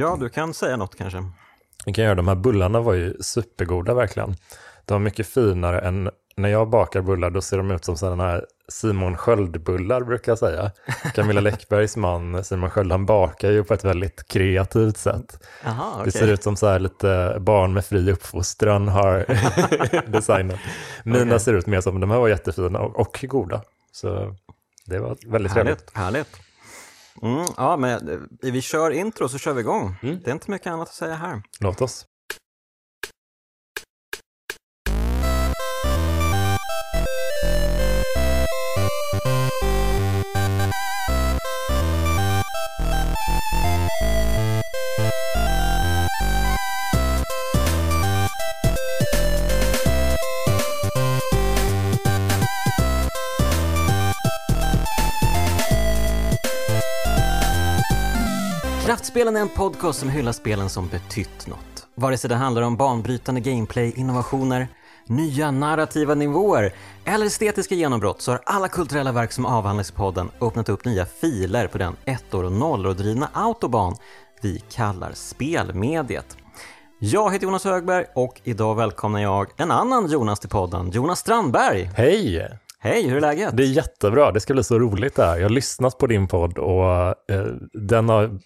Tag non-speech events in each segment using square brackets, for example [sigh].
Ja, du kan säga något kanske. Vi kan göra de här bullarna var ju supergoda verkligen. De var mycket finare än när jag bakar bullar, då ser de ut som sådana här Simon Sköld-bullar brukar jag säga. [laughs] Camilla Läckbergs man Simon Sköld, han bakar ju på ett väldigt kreativt sätt. Aha, okay. Det ser ut som så här lite barn med fri uppfostran har [laughs] [laughs] designat. Mina okay. ser ut mer som, de här var jättefina och, och goda. Så det var väldigt härligt, trevligt. Härligt. Mm, ja, men vi kör intro så kör vi igång. Mm. Det är inte mycket annat att säga här. Låt oss. Kraftspelen är en podcast som hyllar spelen som betytt något. Vare sig det handlar om banbrytande gameplay, innovationer, nya narrativa nivåer eller estetiska genombrott så har alla kulturella verk som avhandlas i podden öppnat upp nya filer på den ettor och nollor drivna autobahn vi kallar spelmediet. Jag heter Jonas Högberg och idag välkomnar jag en annan Jonas till podden, Jonas Strandberg. Hej! Hej, hur är läget? Det är jättebra, det ska bli så roligt det här. Jag har lyssnat på din podd och eh, den har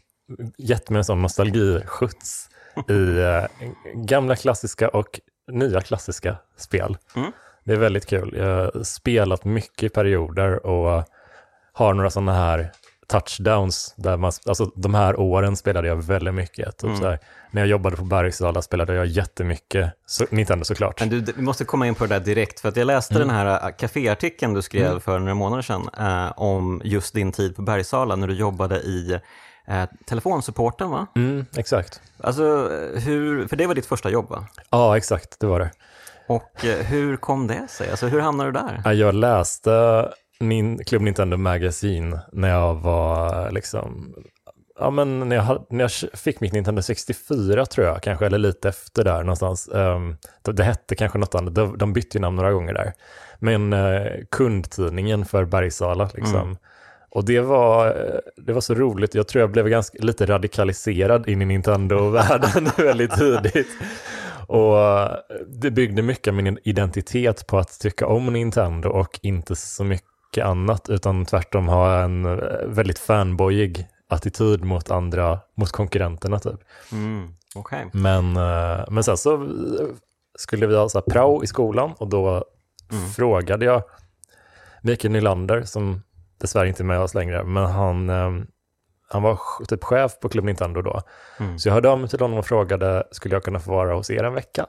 gett mig en sån nostalgiskjuts i eh, gamla klassiska och nya klassiska spel. Mm. Det är väldigt kul. Jag har spelat mycket i perioder och har några sådana här touchdowns. Där man, alltså de här åren spelade jag väldigt mycket. Typ mm. här, när jag jobbade på Bergsala spelade jag jättemycket så, Nintendo såklart. Men du, vi måste komma in på det där direkt, för att jag läste mm. den här kaféartikeln äh, du skrev mm. för några månader sedan eh, om just din tid på Bergsala när du jobbade i eh, telefonsupporten va? Mm, exakt. Alltså, hur, för det var ditt första jobb va? Ja, exakt, det var det. Och eh, hur kom det sig? Alltså, hur hamnade du där? Jag läste min Club Nintendo Magazine när jag var liksom Ja, men när jag, när jag fick mitt Nintendo 64 tror jag, kanske, eller lite efter där någonstans. Um, det hette kanske något annat, de, de bytte ju namn några gånger där. Men uh, kundtidningen för Bergsala, liksom. Mm och det var, det var så roligt. Jag tror jag blev ganska, lite radikaliserad in i Nintendo-världen [laughs] väldigt tidigt. Och det byggde mycket av min identitet på att tycka om Nintendo och inte så mycket annat, utan tvärtom ha en väldigt fanboyig attityd mot andra, mot konkurrenterna typ. Mm, okay. men, eh, men sen så skulle vi ha så prao i skolan och då mm. frågade jag Mikael Nylander som dessvärre inte med oss längre, men han, ehm, han var typ chef på Club Nintendo då. Mm. Så jag hörde av mig till honom och frågade, skulle jag kunna få vara hos er en vecka?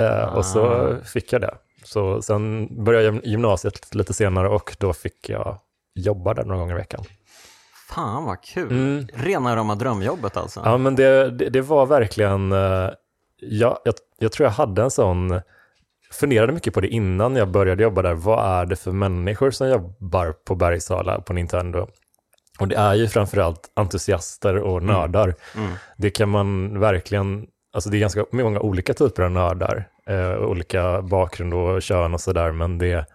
Eh, ah. Och så fick jag det. Så sen började jag gymnasiet lite senare och då fick jag jobba där några gånger i veckan. Fan vad kul! Mm. Rena rama drömjobbet alltså. Ja men det, det, det var verkligen, uh, ja, jag, jag tror jag hade en sån funderade mycket på det innan jag började jobba där. Vad är det för människor som jobbar på Bergsala på Nintendo? Och det är ju framförallt entusiaster och mm. nördar. Mm. Mm. Det kan man verkligen, alltså det är ganska många olika typer av nördar. Eh, olika bakgrund och kön och sådär, men det,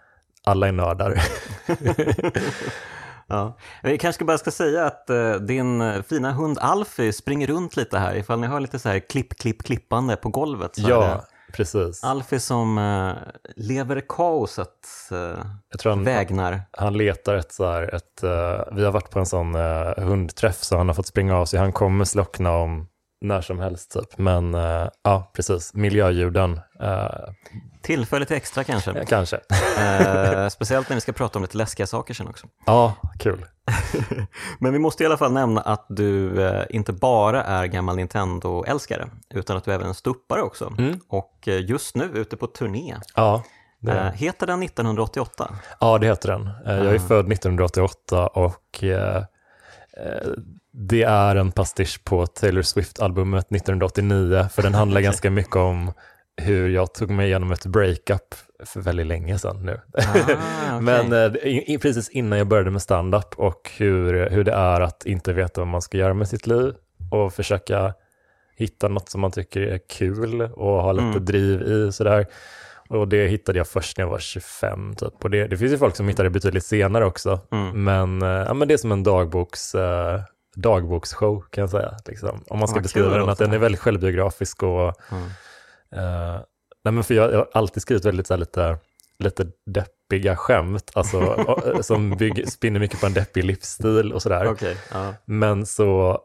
alla är nördar. [laughs] Ja. Vi kanske bara ska säga att uh, din fina hund Alfie springer runt lite här, ifall ni hör lite så här klipp, klipp, klippande på golvet. ja, Precis. Alfie som uh, lever kaoset Jag tror han, vägnar. Han letar ett så här, ett, uh, vi har varit på en sån uh, hundträff så han har fått springa av sig. Han kommer slockna om när som helst typ. Men ja, precis, miljöljuden. Tillfälligt extra kanske. Kanske. speciellt när vi ska prata om lite läskiga saker sen också. Ja, kul. [laughs] Men vi måste i alla fall nämna att du inte bara är gammal Nintendo-älskare, utan att du även är stuppare också. Mm. Och just nu ute på turné. Ja. Det. Heter den 1988? Ja, det heter den. Jag är ah. född 1988 och det är en pastisch på Taylor Swift-albumet 1989, för den handlar [laughs] ganska mycket om hur jag tog mig igenom ett breakup för väldigt länge sedan nu. Ah, [laughs] okay. Men eh, precis innan jag började med stand-up och hur, hur det är att inte veta vad man ska göra med sitt liv och försöka hitta något som man tycker är kul och ha lite mm. driv i sådär. Och det hittade jag först när jag var 25 typ. Och det, det finns ju folk som hittar det betydligt senare också. Mm. Men, eh, ja, men det är som en dagboks... Eh, dagboksshow kan jag säga. Liksom. Om man ska Vad beskriva den, att den är väldigt självbiografisk och Mm. eh, nej men för jag, jag har alltid skrivit väldigt så här, lite, lite deppiga skämt, alltså, [laughs] och, som bygger, spinner mycket på en deppig livsstil och sådär. Okej, ja. Men så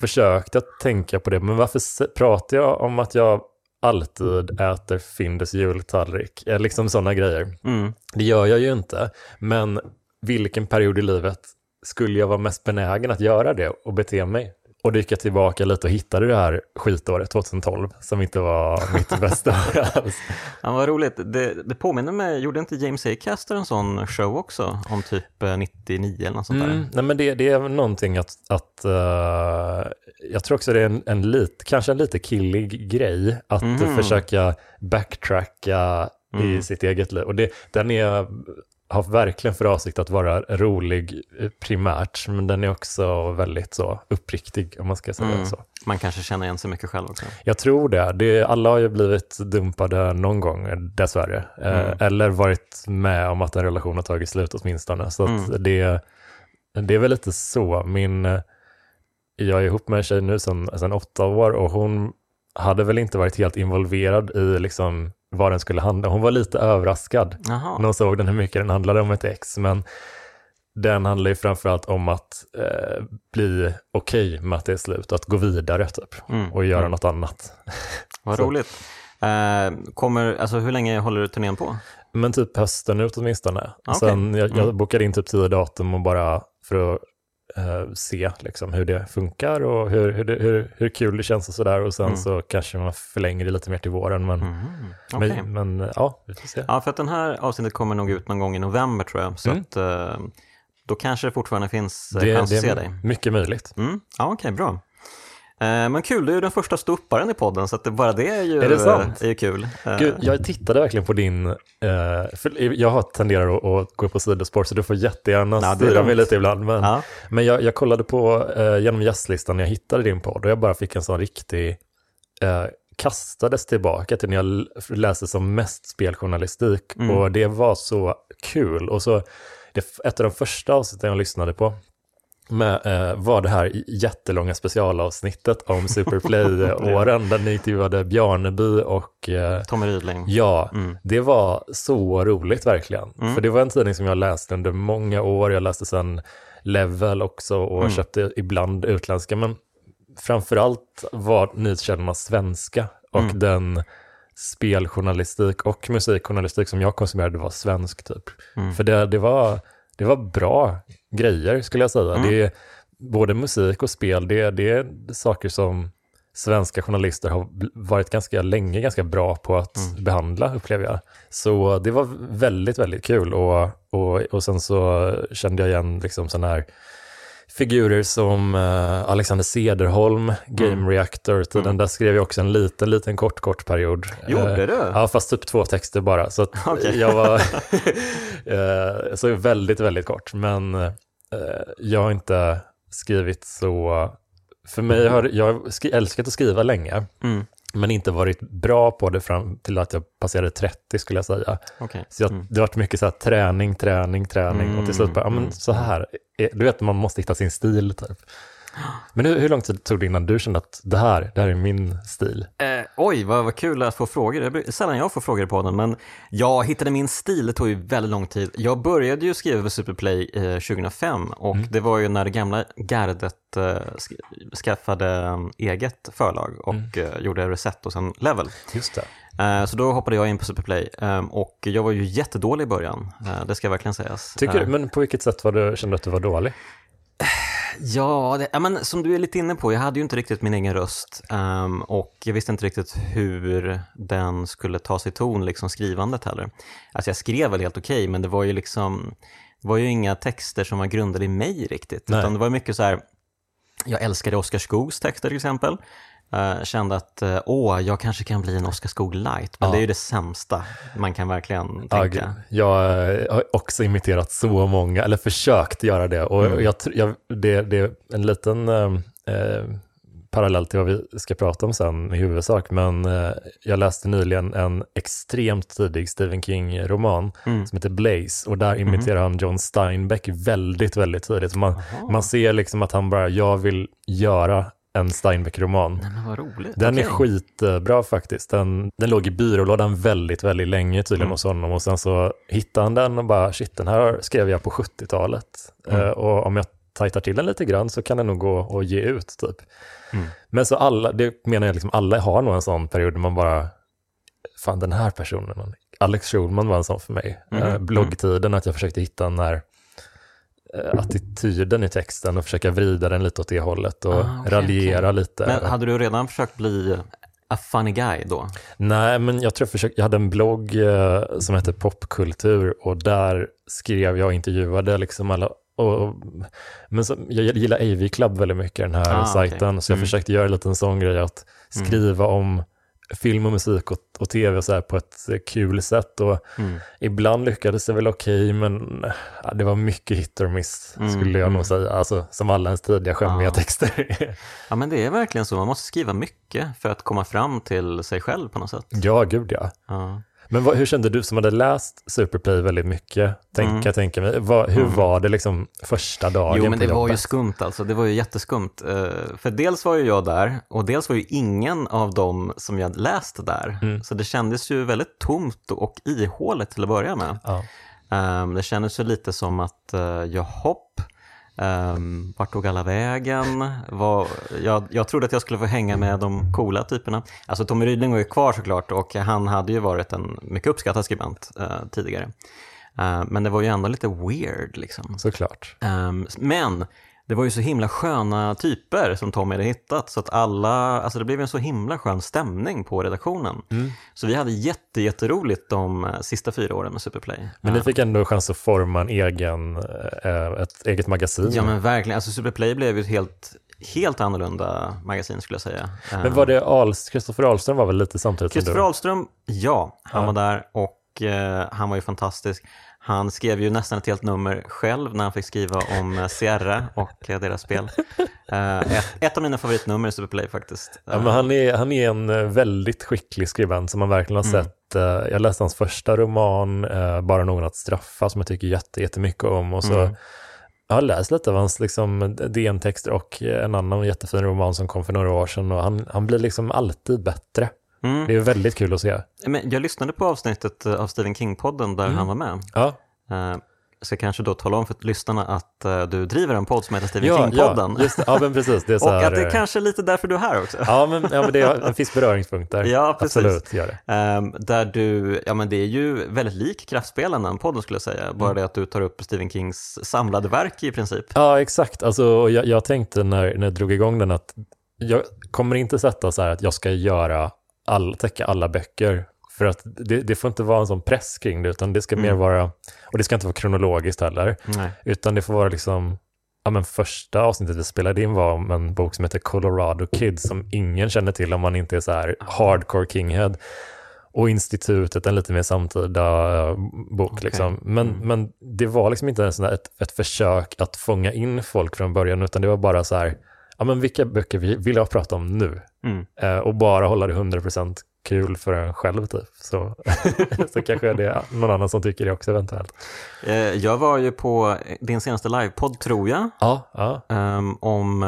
försökte jag tänka på det, men varför pratar jag om att jag alltid äter Findus jultallrik? Eh, Liksom sådana grejer. Mm. Det gör jag ju inte, men vilken period i livet skulle jag vara mest benägen att göra det och bete mig? Och jag tillbaka lite och hittade det här skitåret 2012 som inte var [laughs] mitt bästa år alls. Ja, vad roligt. Det, det påminner mig, gjorde inte James A. Caster en sån show också? Om typ eh, 99 eller något sånt Mm, där? nej men det, det är någonting att, att eh, jag tror också det är en, en lit, kanske en lite killig grej att Mhm. försöka backtracka Mm. i sitt eget liv. Och det, den är, har verkligen för avsikt att vara rolig primärt, men den är också väldigt så uppriktig om man ska säga Mm. så. Man kanske känner igen sig mycket själv också. Jag tror det. det. Alla har ju blivit dumpade någon gång, dessvärre. Eh, Mm. Eller varit med om att en relation har tagit slut åtminstone. Så Mm. det, det är väl lite så. Min, jag är ihop med en tjej nu sedan åtta år och hon hade väl inte varit helt involverad i liksom vad den skulle handla Hon var lite överraskad Jaha. när hon såg den hur mycket den handlade om ett ex. Men den handlar ju framförallt om att eh, bli okej med att det är slut, att gå vidare typ Mm. och göra Mm. något annat. [laughs] Vad roligt. Eh, kommer, alltså hur länge håller du turnén på? Men typ hösten ut åtminstone. Okej. Sen jag, jag Mm. bokade in typ tio datum och bara för att eh, se liksom, hur det funkar och hur, hur, det, hur, hur kul det känns och sådär. Och sen Mm. så kanske man förlänger det lite mer till våren. Men, Mhm. Okej. men, men ja, vi får se. Ja, för att den här avsnittet kommer nog ut någon gång i november tror jag. Så Mm. att eh, då kanske det fortfarande finns eh, det, chans det att se är dig. mycket möjligt. Mm. Ja, okej, bra. Eh, men kul, du är ju den första ståupparen i podden så att bara det är ju, Är det sant? är ju kul. Eh, Gud, jag tittade verkligen på din, eh, jag tenderar att, gå på sidospår så du får jättegärna är styra mig lite ibland. Men, ja. Men jag, jag kollade på eh, genom jazzlistan när jag hittade din podd och jag bara fick en sån riktig, eh, kastades tillbaka till när jag läste som mest speljournalistik Mm. och det var så kul. Och så, det, ett av de första avsnitten jag lyssnade på med, eh, var det här jättelånga specialavsnittet om [laughs] Superplay-åren där ni intervjuade Bjarneby och eh, Tommy Rydling. Ja, Mm. det var så roligt verkligen. Mm. För det var en tidning som jag läste under många år. Jag läste sen Level också och Mm. köpte ibland utländska. Men framförallt var nyhetskällorna svenska och Mm. den speljournalistik och musikjournalistik som jag konsumerade var svensk typ. Mm. För det, det, var, det var bra grejer skulle jag säga. Mm. Det är, både musik och spel, det, det är saker som svenska journalister har varit ganska länge ganska bra på att Mm. behandla, upplever jag. Så det var väldigt, väldigt kul och, och, och sen så kände jag igen liksom sådana här figurer som eh, Alexander Cederholm, Game Mm. Reactor, Mm. där skrev jag också en liten, liten kort, kort period. Gjorde Eh, du? Ja, fast typ två texter bara. Så [laughs] Okej. jag var [laughs] eh, så väldigt, väldigt kort. Men eh, jag har inte skrivit så... För mig har jag älskat att skriva länge, Mm. Men inte varit bra på det fram till att jag passerade 30 skulle jag säga. Okej. Så jag, Mm. det har varit mycket så här träning, träning, träning och till slut bara, ja Mm, men så här, eh, du vet man måste hitta sin stil typ. Men hur, hur lång tid tog det innan du kände att det här, det här är min stil? Eh, oj, vad, vad kul att få frågor. Det är sällan jag får frågor på den, men jag hittade min stil, det tog ju väldigt lång tid. Jag började ju skriva för Superplay eh, 2005 och Mm. det var ju när det gamla gardet eh, sk- skaffade eh, eget förlag och Mm. eh, gjorde Reset och sen Level. Just det. Eh, så då hoppade jag in på Superplay eh, och jag var ju jättedålig i början, eh, det ska verkligen sägas. Tycker, Eh, men på vilket sätt var du, kände du att du var dålig? Ja, det, ja, men som du är lite inne på, jag hade ju inte riktigt min egen röst ehm, och jag visste inte riktigt hur den skulle ta sig ton, liksom skrivandet heller. Alltså jag skrev väl helt okej, men det var ju liksom, det var ju inga texter som var grundade i mig riktigt, Nej. utan det var mycket så här, jag älskade Oskar Skogs texter till exempel. Uh, kände att, eh, åh, jag kanske kan bli en Oskar Skog light, men Ja. det är ju det sämsta man kan verkligen tänka. gud. jag eh, har också imiterat så många, eller försökt göra det. Och Mm. jag, jag, det, det är en liten eh, eh, parallell till vad vi ska prata om sen i huvudsak, men eh, jag läste nyligen en extremt tidig Stephen King-roman Mm. som heter Blaze och där imiterar han John Steinbeck väldigt, väldigt tidigt. Man, man ser liksom att han bara, jag vill göra en Steinbeck-roman. Nej, men vad roligt. Den är Okej. skitbra faktiskt. Den, den låg i byrålådan väldigt, väldigt länge tydligen Mm. hos honom och sen så hittade han den och bara shit, den här skrev jag på 70-talet. Mm. Eh, och om jag tajtar till den lite grann så kan den nog gå att ge ut typ. Mm. Men så alla, det menar jag liksom, alla har nog en sån period där man bara, fan den här personen, Alex Schulman var en sån för mig. Mhm. Eh, bloggtiden, att jag försökte hitta den här attityden i texten och försöka vrida den lite åt det hållet och Ah, okej, raljera lite. Men hade du redan försökt bli a funny guy då? Nej, men jag tror jag försökte, jag hade en blogg eh, som hette Popkultur och där skrev jag och intervjuade liksom alla och, men så, jag gillar AV Club väldigt mycket, den här Ah, sajten, okej. så jag Mm. försökte göra en liten sån grej att skriva om film och musik och, och tv och så här på ett kul sätt. Och Mm. ibland lyckades det väl okej, men ja, det var mycket hit or miss, Mm, skulle jag mm. nog säga. Alltså, som alla ens tidiga skämmiga Ah. texter. Ja, men det är verkligen så. Man måste skriva mycket för att komma fram till sig själv på något sätt. ja, gud ja. Ja. Men vad, hur kände du som hade läst Superplay väldigt mycket? Tänk, Mm. Tänker mig. Vad, hur Mm. var det liksom första dagen Jo, men på det var ju skumt alltså. Det var ju jätteskumt. Eh, För dels var ju jag där och dels var ju ingen av dem som jag läst där. Mm. Så det kändes ju väldigt tomt och ihåligt till att börja med. Ja. Um, det kändes ju lite som att uh, jag hopp, um, vart tog alla vägen? Var, jag, jag trodde att jag skulle få hänga med de coola typerna. Alltså Tommy Rydling var ju kvar såklart och han hade ju varit en mycket uppskattad skribent uh, tidigare. Uh, men det var ju ändå lite weird liksom. Såklart. Um, men det var ju så himla sköna typer som Tommy hade hittat så att alla, alltså det blev en så himla skön stämning på redaktionen. Mm. Så vi hade jätte, jätteroligt de eh, sista fyra åren med Superplay. Men ni Eh, fick ändå chans att forma en egen, eh, ett eget magasin. Ja men verkligen, alltså Superplay blev ju ett helt, helt annorlunda magasin skulle jag säga. Men var det Ahls, Kristoffer Ahlström var väl lite samtidigt Kristoffer? Ahlström, ja, han Ja. var där och eh, han var ju fantastisk. Han skrev ju nästan ett helt nummer själv när han fick skriva om eh, Sierra och eh, deras spel. [laughs] Eh, ett, ett av mina favoritnummer i Superplay faktiskt. Ja, men han, är, han är en väldigt skicklig skribent som man verkligen har Mm. sett. Jag läste hans första roman, Bara någon att straffa, som jag tycker jätte, jättemycket om. Och så Mm. Jag har läst lite av hans liksom, DN-texter och en annan jättefin roman som kom för några år sedan. Och han, han blir liksom alltid bättre. Mm. Det är väldigt kul att se. Men jag lyssnade på avsnittet eh, av Stephen King-podden där Mm. han var med. Ja, Eh, ska kanske då tala om för lyssnarna att eh, du driver en podd som heter Stephen ja, King-podden. ja, just ja men precis. Det är [laughs] så och här, att det eh, kanske är lite därför du är här också. Ja, men, ja, men det, är, det finns beröringspunkter. [laughs] Ja, precis. Absolut, gör det. Ehm, där du, ja men det är ju väldigt lik Kraftspelen, den podden skulle jag säga. Bara det att du tar upp Stephen Kings samlade verk i princip. Ja, exakt. Alltså, jag, jag tänkte när, när jag drog igång den att jag kommer inte sätta så här att jag ska göra all, täcka alla böcker. För att det, det får inte vara en sån press kring det, utan det ska mer Mm. vara, och det ska inte vara kronologiskt heller, Nej. utan det får vara liksom, ja men första avsnittet vi spelade in var om en bok som heter Colorado Kids, som ingen känner till om man inte är så här hardcore kinghead. Och institutet, en lite mer samtida eh, bok. Okej. Liksom. Men, Mm. men det var liksom inte en sån där ett, ett försök att fånga in folk från början, utan det var bara så här, ja men vilka böcker vi- vill jag prata om nu? Mm. Eh, och bara hålla det 100% kul för en själv typ. Så, [laughs] så kanske det är någon annan som tycker det också eventuellt. Eh, jag var ju på din senaste livepodd, tror jag, Ja, ja. ehm, om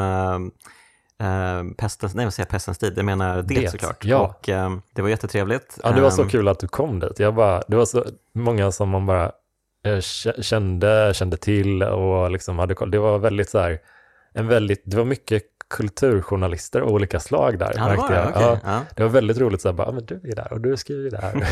uh, pestens, nej vad säger jag, pestens tid, jag menar det, Det, såklart. ja. Och ehm, det var jättetrevligt. ja, det var så Ehm, kul att du kom dit. Jag bara, det var så många som man bara kä- kände, kände till och liksom hade koll. Det var väldigt så här, en väldigt, det var mycket kulturjournalister av olika slag där. Ja, det var jag. okej. Ja, Ja. det var väldigt roligt, så här, bara, "Ja, men du är där och du skriver där.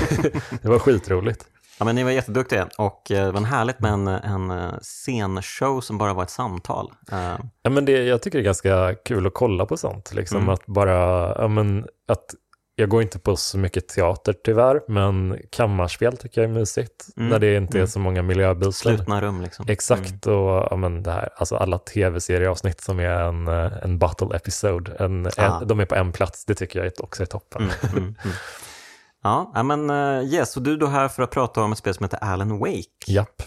[laughs] det var skitroligt. Ja, men ni var jätteduktiga och eh, det var härligt med en, en eh, scenshow som bara var ett samtal. Eh, Ja, men det, jag tycker det är ganska kul att kolla på sånt. Liksom Mm. att bara, ja, men, att jag går inte på så mycket teater tyvärr, men kammarspel tycker jag är mysigt. Mm. När det inte är Mm. så många miljöbyten. slutna rum liksom. Exakt, och ja, men det här, alltså alla tv-serieavsnitt som är en, eh, en battle episode, en, Ah. en, de är på en plats, det tycker jag är- också är toppen. Mm, mm, mm. [laughs] Ja, men uh, yes, och du är då här för att prata om ett spel som heter Alan Wake. Japp.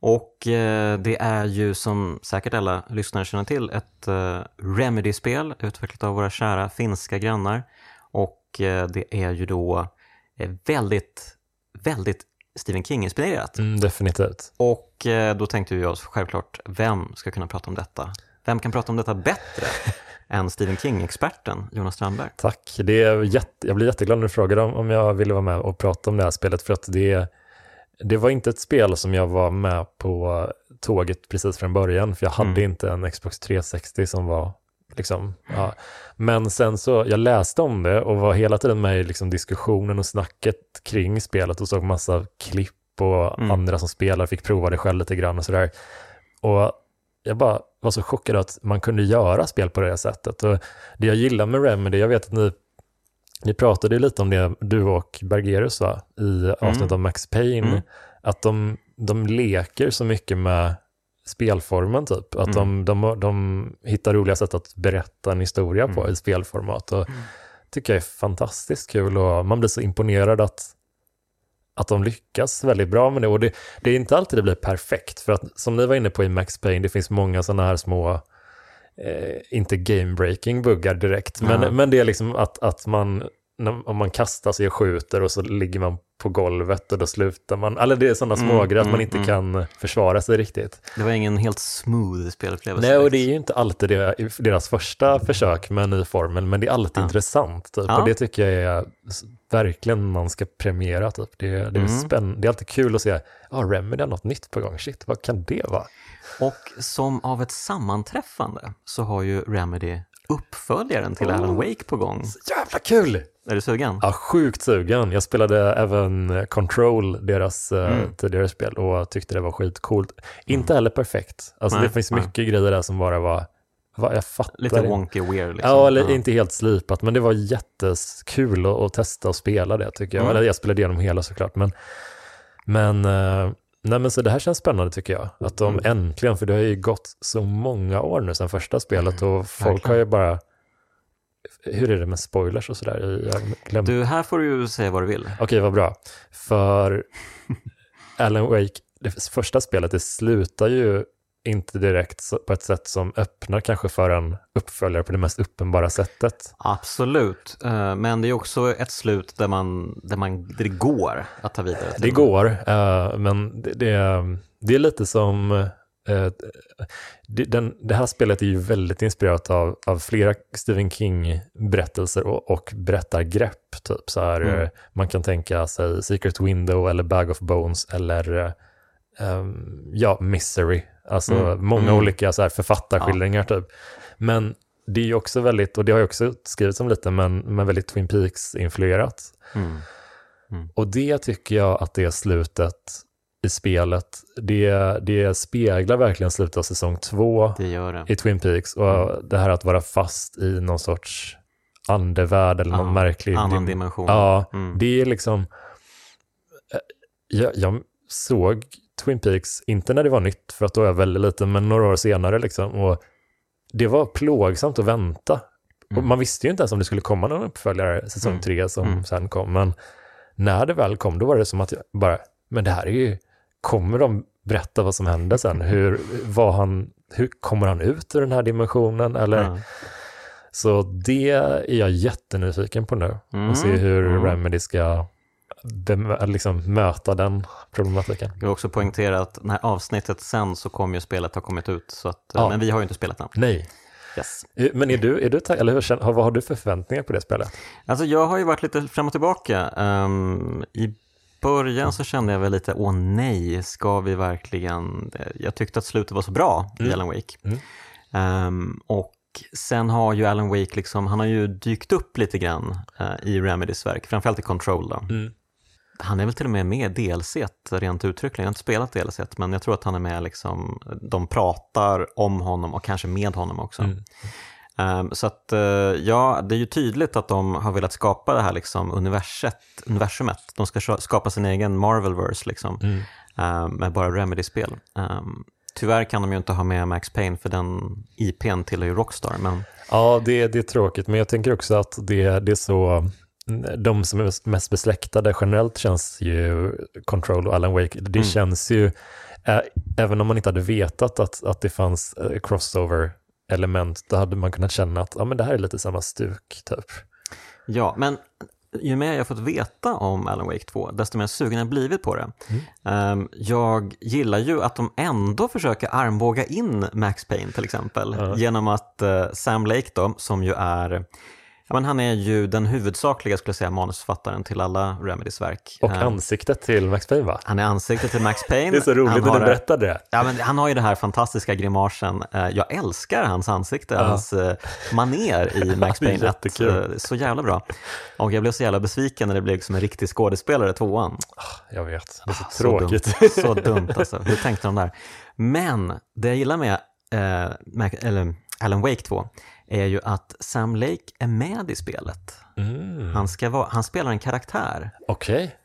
Och eh, det är ju som säkert alla lyssnare känner till ett eh, Remedy-spel utvecklat av våra kära finska grannar. Och eh, det är ju då eh, väldigt, väldigt Stephen King-inspirerat. Mm, definitivt. Och eh, då tänkte oss självklart, vem ska kunna prata om detta? Vem kan prata om detta bättre [laughs] än Stephen King-experten Jonas Strandberg? Tack. Det är jätte, jag blir jätteglad när du frågar om, om jag ville vara med och prata om det här spelet för att det, det var inte ett spel som jag var med på tåget precis från början för jag hade Mm. inte en Xbox 360 som var liksom, ja. Men sen så, jag läste om det och var hela tiden med i liksom diskussionen och snacket kring spelet och såg massa klipp och Mm. andra som spelar fick prova det själv lite grann och sådär. Och jag bara var så chockad att man kunde göra spel på det här sättet. Och det jag gillar med Remedy, jag vet att ni, ni pratade lite om det, du och Bergerus va, i avsnittet om Max Payne, Mm. att de, de leker så mycket med spelformen typ. Att Mm. de, de, de hittar roliga sätt att berätta en historia på Mm. i spelformat. Och tycker jag är fantastiskt kul och man blir så imponerad att, att de lyckas väldigt bra med det. Och det, det är inte alltid det blir perfekt, för att som ni var inne på i Max Payne, det finns många sådana här små, eh, inte game-breaking buggar direkt, men, men det är liksom att, att man, när, om man kastar sig och skjuter och så ligger man på golvet och då slutar man, eller det är sådana Mm, smågrejer att man mm, inte mm. kan försvara sig riktigt. Det var ingen helt smooth spelupplevelse. Nej, och det är ju inte alltid deras första försök med en ny formel, men det är alltid Ja. intressant. Typ. Ja. Och det tycker jag är verkligen man ska premiera. Typ. Det, det, är Mm. spänn- det är alltid kul att se, ja, ah, Remedy har något nytt på gång. Shit, vad kan det vara? Och som av ett sammanträffande så har ju Remedy uppföljaren till Alan Wake på gång. Jävla kul! Är du sugen? Ja, sjukt sugen. Jag spelade även Control, deras eh, Mm. tidigare spel, och tyckte det var skitcoolt. Inte heller perfekt. Alltså, Nej, det finns nej. mycket grejer där som bara var, jag fattar Lite wonky weird liksom. Ja, eller inte helt slipat, men det var jättekul att, att testa och spela det tycker jag. Mm. Eller jag spelade igenom hela såklart, men, men, eh, nej, men så det här känns spännande tycker jag. Att de Mm. äntligen, för det har ju gått så många år nu sedan första spelet och folk har ju bara, hur är det med spoilers och sådär? Du, här får du ju säga vad du vill. Okej, vad bra. För [laughs] Alan Wake, det första spelet, det slutar ju inte direkt på ett sätt som öppnar kanske för en uppföljare på det mest uppenbara sättet. Absolut, Eh, men det är också ett slut där, man, där, man, där det går att ta vidare. Det går, eh, men det, det, det är lite som... eh, det, den, det här spelet är ju väldigt inspirerat av, av flera Stephen King-berättelser och, och berättargrepp. Typ. Så här, Mm. eh, Man kan tänka sig Secret Window eller Bag of Bones eller ehm, ja, Misery. Alltså Mm. många Mm. olika så här, författarskildringar typ. Men det är ju också väldigt, och det har jag också skrivit om lite, men, men väldigt Twin Peaks-influerat. Mm. Och det tycker jag att det slutet i spelet, det, det speglar verkligen slutet av säsong två Det det. i Twin Peaks och det här att vara fast i någon sorts andevärld eller någon Ja, märklig... Annan dim- dimension. Ja, Mm. det är liksom... eh, Jag, jag såg Twin Peaks, inte när det var nytt, för att då var jag väldigt liten, men några år senare liksom. Och det var plågsamt att vänta. Och Mm. man visste ju inte ens om det skulle komma någon uppföljare, säsong Mm. tre, som Mm. sen kom. Men när det väl kom, då var det som att jag bara, men det här är ju, kommer de berätta vad som hände sen? [laughs] Hur, var han, hur kommer han ut ur den här dimensionen? Eller, Ja. Så det är jag jättenyfiken på nu. Mm. Och se hur Mm. Remedy ska liksom, möta den problematiken. Jag vill också poängtera att när avsnittet sen så kommer ju spelet ha kommit ut. Så att, Ja. Men vi har ju inte spelat än. Nej. Yes. Eh, Men är du, är du eller hur, vad har du för förväntningar på det spelet? Alltså jag har ju varit lite fram och tillbaka. Ehm, I början så kände jag väl lite, åh nej, ska vi verkligen... Jag tyckte att slutet var så bra i Mm. Alan Wake. Mm. Ehm, och sen har ju Alan Wake liksom, han har ju dykt upp lite grann eh, i Remedys verk, framförallt i Control då. Han är väl till och med med i DLC rent uttryckligen. Jag har inte spelat DLC men jag tror att han är med liksom, de pratar om honom och kanske med honom också. Mm. Ehm, så att eh, ja, det är ju tydligt att de har velat skapa det här liksom universet, universumet. De ska skapa sin egen Marvelverse liksom, Mm. ehm, med bara Remedy-spel. Ehm, tyvärr kan de ju inte ha med Max Payne för den IPn tillhör ju Rockstar. Men Ja, det, det är tråkigt, men jag tänker också att det, det är så de som är mest besläktade generellt känns ju Control och Alan Wake, det Mm. känns ju, ä, även om man inte hade vetat att, att det fanns eh, crossover-element, då hade man kunnat känna att ja, men det här är lite samma stuk typ. Ja, men ju mer jag fått veta om Alan Wake 2, desto mer sugen har jag blivit på det. Ehm, jag gillar ju att de ändå försöker armbåga in Max Payne till exempel, Ja. genom att eh, Sam Lake då, som ju är Ja, men han är ju den huvudsakliga skulle jag säga, manusförfattaren till alla Remedys verk. Och Ehm, ansiktet till Max Payne va? han är ansiktet till Max Payne. [laughs] Det är så roligt Han när du berättade det. Ja, men han har ju det här fantastiska grimasen. Eh, Jag älskar hans ansikte, Ja. hans eh, maner i [laughs] Max Det är Payne 1. jättekul. Eh, Så jävla bra. Och jag blev så jävla besviken när det blev som en riktig skådespelare, tvåan. Jag vet, det är så, Ah, Så tråkigt. dumt. Så dumt alltså. Hur tänkte de där? Men det jag gillar med eh, Alan Wake 2 är ju att Sam Lake är med i spelet. Mm. Han, ska vara, han spelar en karaktär. Okej.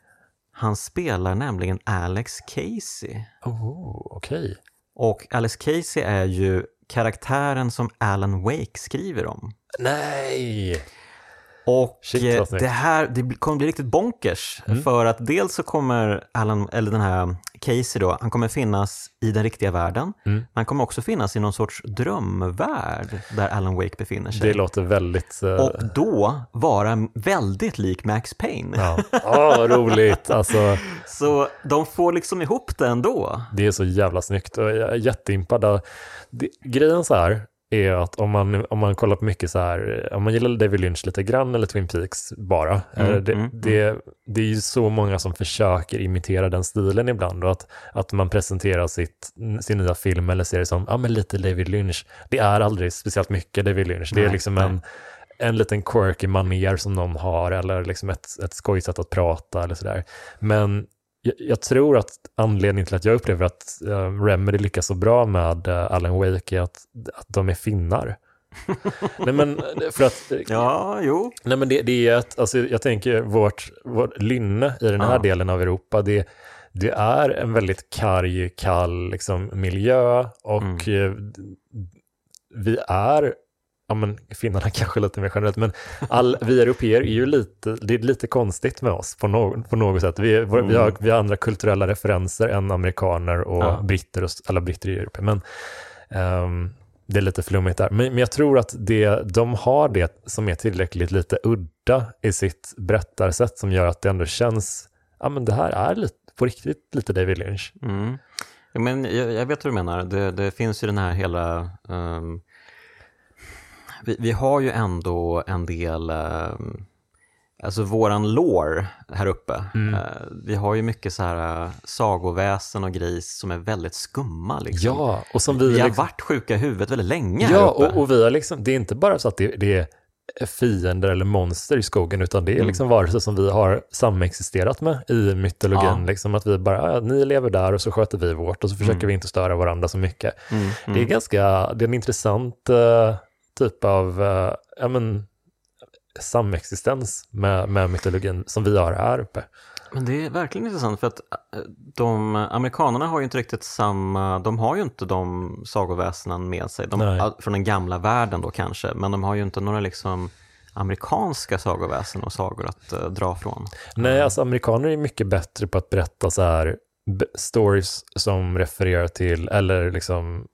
Han spelar nämligen Alex Casey. Oh, okej. Och Alex Casey är ju karaktären som Alan Wake skriver om. Nej! Och Shit, eh, det här det kommer bli riktigt bonkers. Mm. För att dels så kommer Alan, eller den här Casey då, han kommer finnas i den riktiga världen. Mm. Men han kommer också finnas i någon sorts drömvärld där Alan Wake befinner sig. Det låter väldigt... eh, Och då vara väldigt lik Max Payne. Ja. [laughs] Åh, vad roligt. Alltså, Så de får liksom ihop det ändå. det är så jävla snyggt och jag är jätteimpad. Det, grejen så här är att om man, om man kollar på mycket så här, om man gillar David Lynch lite grann eller Twin Peaks bara, Mm, eh, det, mm, det, det är ju så många som försöker imitera den stilen ibland och att, att man presenterar sitt, sin nya film eller serie som, ja men lite David Lynch. Det är aldrig speciellt mycket David Lynch, det är Nej, liksom nej. en en liten quirky maner som någon har eller liksom ett, ett skojsätt att prata eller sådär. Men jag, jag tror att anledningen till att jag upplever att uh, Remedy lyckas så bra med uh, Alan Wake är att, att de är finnar. [laughs] nej men för att, Ja, jo. nej men det, det är ett, alltså jag tänker vårt, vårt lynne i den här Ja. delen av Europa, det, det är en väldigt karg, kall liksom, miljö och eh, vi är ja men finnarna [laughs] kanske lite mer generellt, men all, vi europeer är ju lite, det är lite konstigt med oss på, no, på något sätt. Vi, är- vår- vi, har, vi har andra kulturella referenser än amerikaner och Ja. britter, och, alla britter i Europa. Men ehm, det är lite flummigt där. Men, men jag tror att det, de har det som är tillräckligt lite udda i sitt berättarsätt som gör att det ändå känns, ja men det här är lite, på riktigt lite David Lynch. Mm. Men jag, jag vet vad du menar. Det, det finns ju den här hela... ehm, vi, vi har ju ändå en del... Um, alltså våran lore här uppe. Mm. Eh, vi har ju mycket så här uh, sagoväsen och gris som är väldigt skumma. Liksom. Ja, och som vi... vi har liksom- varit sjuka i huvudet väldigt länge här Ja, uppe. och, och vi har liksom, det är inte bara så att det, det är fiender eller monster i skogen, utan det är Mm. liksom varelser som vi har samexisterat med i mytologin. Ja. Liksom att vi bara, ja, ni lever där och så sköter vi vårt och så försöker Mm. vi inte störa varandra så mycket. Mm, Det är mm. ganska, det är en intressant eh, typ av, uh, ja men, samexistens med, med mytologin som vi har här uppe. Men det är verkligen intressant för att eh, de amerikanerna har ju inte riktigt samma, de har ju inte de sagoväsenen med sig. De, från den gamla världen då kanske, men de har ju inte några liksom amerikanska sagoväsen och sagor att eh, dra från. Nej, alltså amerikaner är mycket bättre på att berätta så här stories som refererar till, eller liksom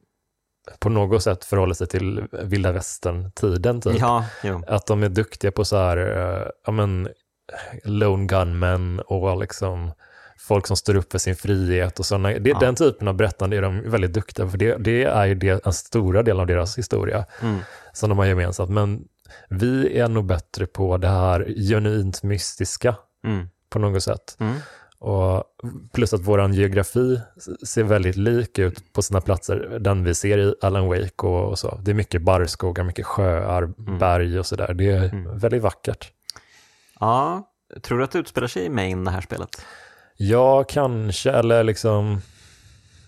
på något sätt förhåller sig till vilda västern-tiden typ. Ja. Att de är duktiga på så här, eh, ja men, lone gunmen och liksom folk som står upp för sin frihet och sådana. Det, Ja. Den typen av berättande är de väldigt duktiga för det, det är ju det, en stora del av deras historia Mm. som de har gemensamt. Men vi är nog bättre på det här genuint mystiska Mm. på något sätt. Mm. Och plus att vår geografi ser väldigt lik ut på sina platser, den vi ser i Alan Wake och, och så. Det är mycket barrskogar, mycket sjöar, berg och sådär. Det är Mm. väldigt vackert. Ja, tror du att det utspelar sig i Maine det här spelet? Ja, kanske, eller liksom...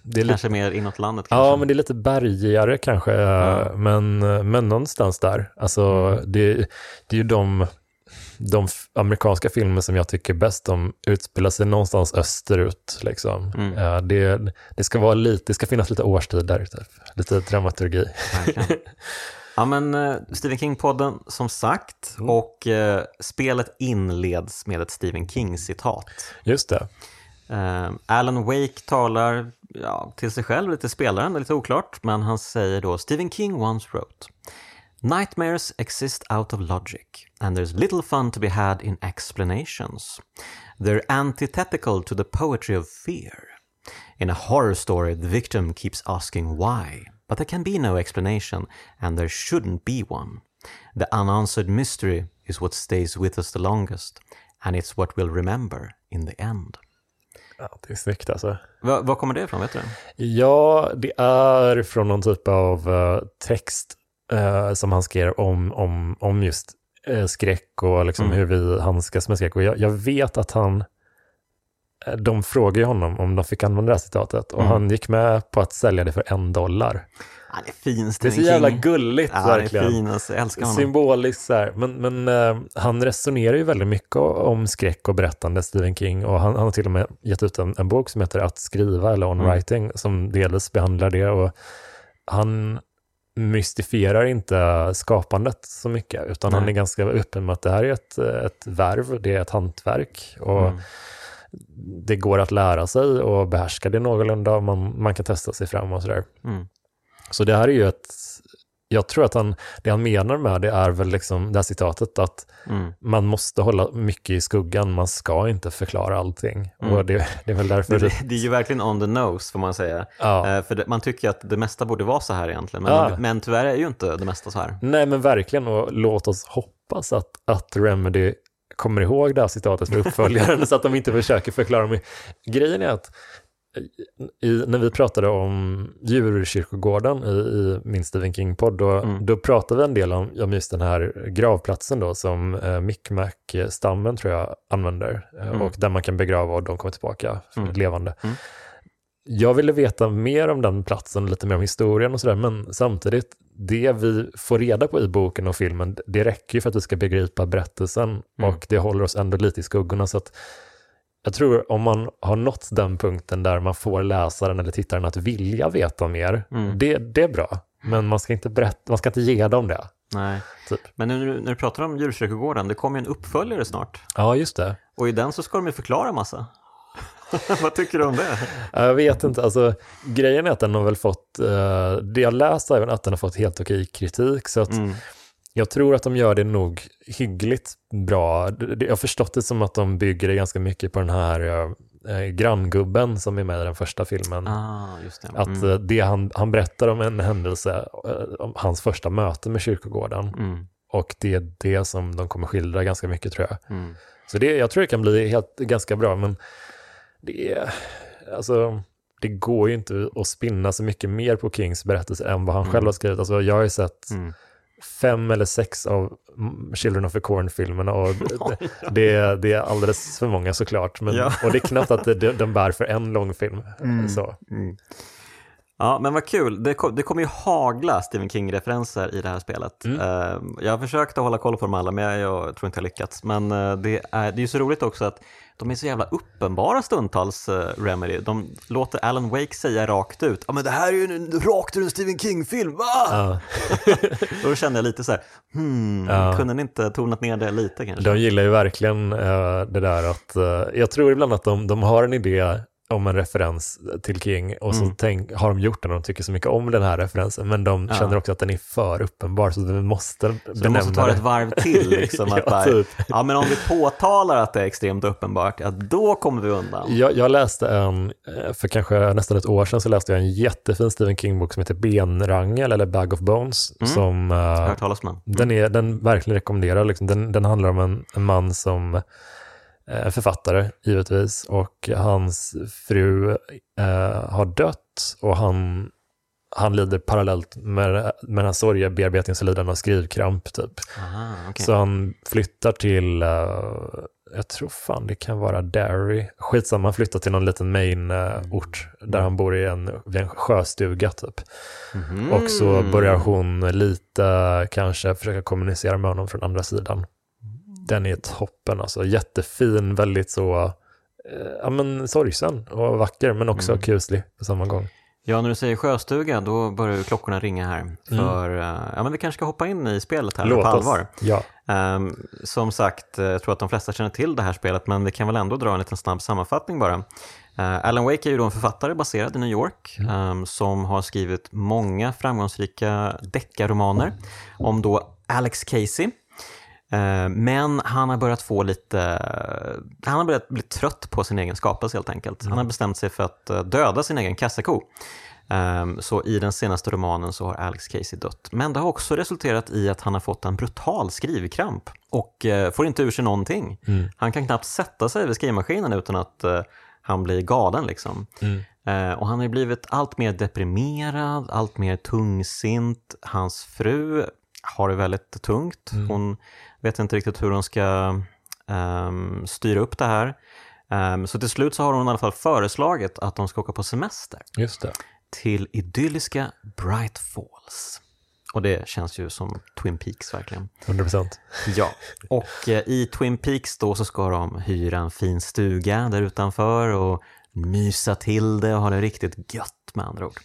Det är lite, Kanske mer inåt landet kanske? ja, men det är lite bergigare kanske, Ja. men, men någonstans där. Alltså, Mm. det, det är ju de, de amerikanska filmer som jag tycker bäst om utspelar sig någonstans österut. Liksom. Mm. Ja, det, det ska vara lite, det ska finnas lite årstider, typ. lite dramaturgi. Verkligen. [laughs] Ja, men uh, Stephen King-podden som sagt Mm. och uh, spelet inleds med ett Stephen King-citat. Just det. Uh, Alan Wake talar ja, till sig själv, lite spelaren, det är lite oklart, men han säger då Stephen King once wrote Nightmares exist out of logic, and there's little fun to be had in explanations. They're antithetical to the poetry of fear. In a horror story, the victim keeps asking why, but there can be no explanation, and there shouldn't be one. The unanswered mystery is what stays with us the longest, and it's what we'll remember in the end. Ja, det är snyggt alltså. Va- Var kommer det ifrån, vet du? Ja, det är från någon typ av eh, text eh, som han skrev om, om, om just skräck och liksom Mm. hur vi handskas med skräck. Och jag, jag vet att han, eh, de frågade honom om de fick använda det här citatet och Mm. han gick med på att sälja det för en dollar. Det är fin Det är så jävla King. gulligt Ja, det är verkligen. fin, alltså, jag älskar honom. Symboliskt så här. Men, men eh, han resonerar ju väldigt mycket om skräck och berättande, Stephen King. Och han, han har till och med gett ut en, en bok som heter Att skriva eller On Mm. Writing, som delvis behandlar det. Och han mystifierar inte skapandet så mycket, utan han Nej. är ganska öppen med att det här är ett, ett värv, det är ett hantverk. Och Mm. det går att lära sig och behärska det någorlunda. Man, man kan testa sig fram och sådär. Mm. Så det här är ju ett, jag tror att han, det han menar med det är väl liksom det här citatet att Mm. man måste hålla mycket i skuggan, man ska inte förklara allting. Mm. Och det, det är väl därför Det, det, är ju verkligen on the nose får man säga. ja. Eh, för det, man tycker att det mesta borde vara så här egentligen, men, Ja. men tyvärr är ju inte det mesta så här. Nej men verkligen, och låt oss hoppas att, att Remedy kommer ihåg det här citatet för uppföljaren [laughs] så att de inte försöker förklara mig. Grejen är att i, när vi pratade om djurkyrkogården i, i min Stephen King-podd, då, Mm. då pratade vi en del om, om just den här gravplatsen då som eh, Micmac-stammen tror jag använder eh, Mm. och där man kan begrava och de kommer tillbaka Mm. levande. Mm. Jag ville veta mer om den platsen, lite mer om historien och sådär, men samtidigt, det vi får reda på i boken och filmen, det räcker ju för att vi ska begripa berättelsen Mm. och det håller oss ändå lite i skuggorna. Så att jag tror om man har nått den punkten där man får läsaren eller tittaren att vilja veta mer, Mm. det, det är bra. Men man ska inte berätta, man ska inte ge dem det. Nej. Typ. Men nu när du pratar om djurkyrkogården, det kommer ju en uppföljare snart. Ja, just det. Och i den så ska de ju förklara massa. [laughs] Vad tycker du om det? Jag vet inte, alltså grejen är att den har väl fått, eh, det jag läst är att den har fått helt okej kritik, så att Mm. Jag tror att de gör det nog hyggligt bra. Jag har förstått det som att de bygger det ganska mycket på den här eh, granngubben som är med i den första filmen. Ah, det. Att Mm. eh, det han, han berättar om en händelse, eh, om hans första möte med kyrkogården. Mm. Och det är det som de kommer skildra ganska mycket tror jag. Mm. Så det, jag tror det kan bli helt, ganska bra, men det är, alltså, det går ju inte att spinna så mycket mer på Kings berättelse än vad han Mm. själv har skrivit. Alltså, jag har ju sett Mm. Fem eller sex av mm, Children of the Corn-filmerna och [laughs] det, det, det är alldeles för många såklart. Men, Ja. Och det är knappt att det, de bär för en långfilm. Så. Mm. Ja, men vad kul. Det, kom, det kommer ju hagla Stephen King-referenser i det här spelet. Mm. Eh, jag har försökt att hålla koll på dem alla, men jag, jag tror inte jag lyckats. Men eh, det är, det är ju så roligt också att de är så jävla uppenbara stundtals, uh, Remedy. De låter Alan Wake säga rakt ut, ja men det här är ju en, rakt ur en Stephen King-film, va? Ja. [laughs] Då kände jag lite så här, hmm, Ja. kunde ni inte tonat ner det lite kanske? De gillar ju verkligen eh, det där att, eh, jag tror ibland att de, de har en idé om en referens till King och så Mm. tänk, har de gjort den och de tycker så mycket om den här referensen men de Ja. känner också att den är för uppenbar så de måste Så de måste ta det. ett varv till, liksom, [laughs] att Ja, bara, typ. ja men om vi påtalar att det är extremt uppenbart, ja då kommer vi undan. Jag, jag läste en, eh, för kanske nästan ett år sedan så läste jag en jättefin Stephen King-bok som heter Benrangel eller Bag of Bones. Mm. Som, eh, Jag har hört talas om den. den, är, den verkligen rekommenderar. Liksom. Den, den handlar om en, en man som författare givetvis och hans fru eh, har dött och han, han lider parallellt med, med den här han av skrivkramp typ. Aha, okej. Så han flyttar till, eh, jag tror fan det kan vara Derry, skitsamma, han flyttar till någon liten Maine-ort där han bor i en, en sjöstuga typ. Mhm. Och så börjar hon lite kanske försöka kommunicera med honom från andra sidan. Den är toppen alltså, jättefin, väldigt så, eh, ja men sorgsen och vacker men också Mm. kuslig på samma gång. Ja, när du säger sjöstuga då börjar ju klockorna ringa här. Mm. För eh, ja, men vi kanske ska hoppa in i spelet här Låt på oss. allvar. Ja. Ehm, som sagt, eh, jag tror att de flesta känner till det här spelet, men vi kan väl ändå dra en liten snabb sammanfattning bara. Eh, Alan Wake är ju då en författare baserad i New York ehm, som har skrivit många framgångsrika deckarromaner om då Alex Casey. Eh, Men han har börjat få lite, han har börjat bli trött på sin egen skapelse helt enkelt. Han har bestämt sig för att eh, döda sin egen kassako. Ehm, Så i den senaste romanen så har Alex Casey dött. Men det har också resulterat i att han har fått en brutal skrivkramp och eh, får inte ur sig någonting. Han kan knappt sätta sig vid skrivmaskinen utan att eh, han blir galen liksom. Eh, Och han har blivit allt mer deprimerad, allt mer tungsint. Hans fru har det väldigt tungt. Hon vet inte riktigt hur hon ska ehm, styra upp det här. Ehm, så till slut så har hon i alla fall föreslagit att de ska åka på semester Just det. till idylliska Bright Falls. Och det känns ju som Twin Peaks verkligen. 100%. Ja, och eh, i Twin Peaks då så ska de hyra en fin stuga där utanför och mysa till det och ha det riktigt gött med andra ord.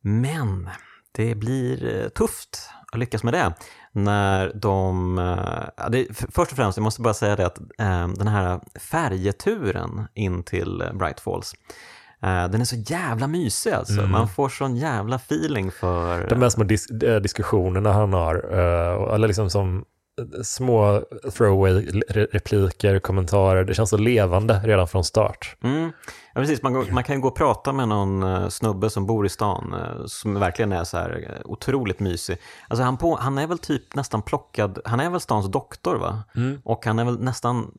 Men det blir eh, tufft att lyckas med det när de... eh, ja, Det, först och främst, jag måste bara säga det att eh, den här färjeturen in till Bright Falls eh, den är så jävla mysig alltså. Man får sån jävla feeling för... De här små dis- eh, diskussionerna han har, eh, eller liksom som små throwaway re- repliker, kommentarer, det känns så levande redan från start. Mm. Ja, precis. Man, man kan ju gå och prata med någon eh, snubbe som bor i stan eh, som verkligen är så här eh, otroligt mysig. Alltså han, på, han är väl typ nästan plockad, han är väl stans doktor va? Och han är väl nästan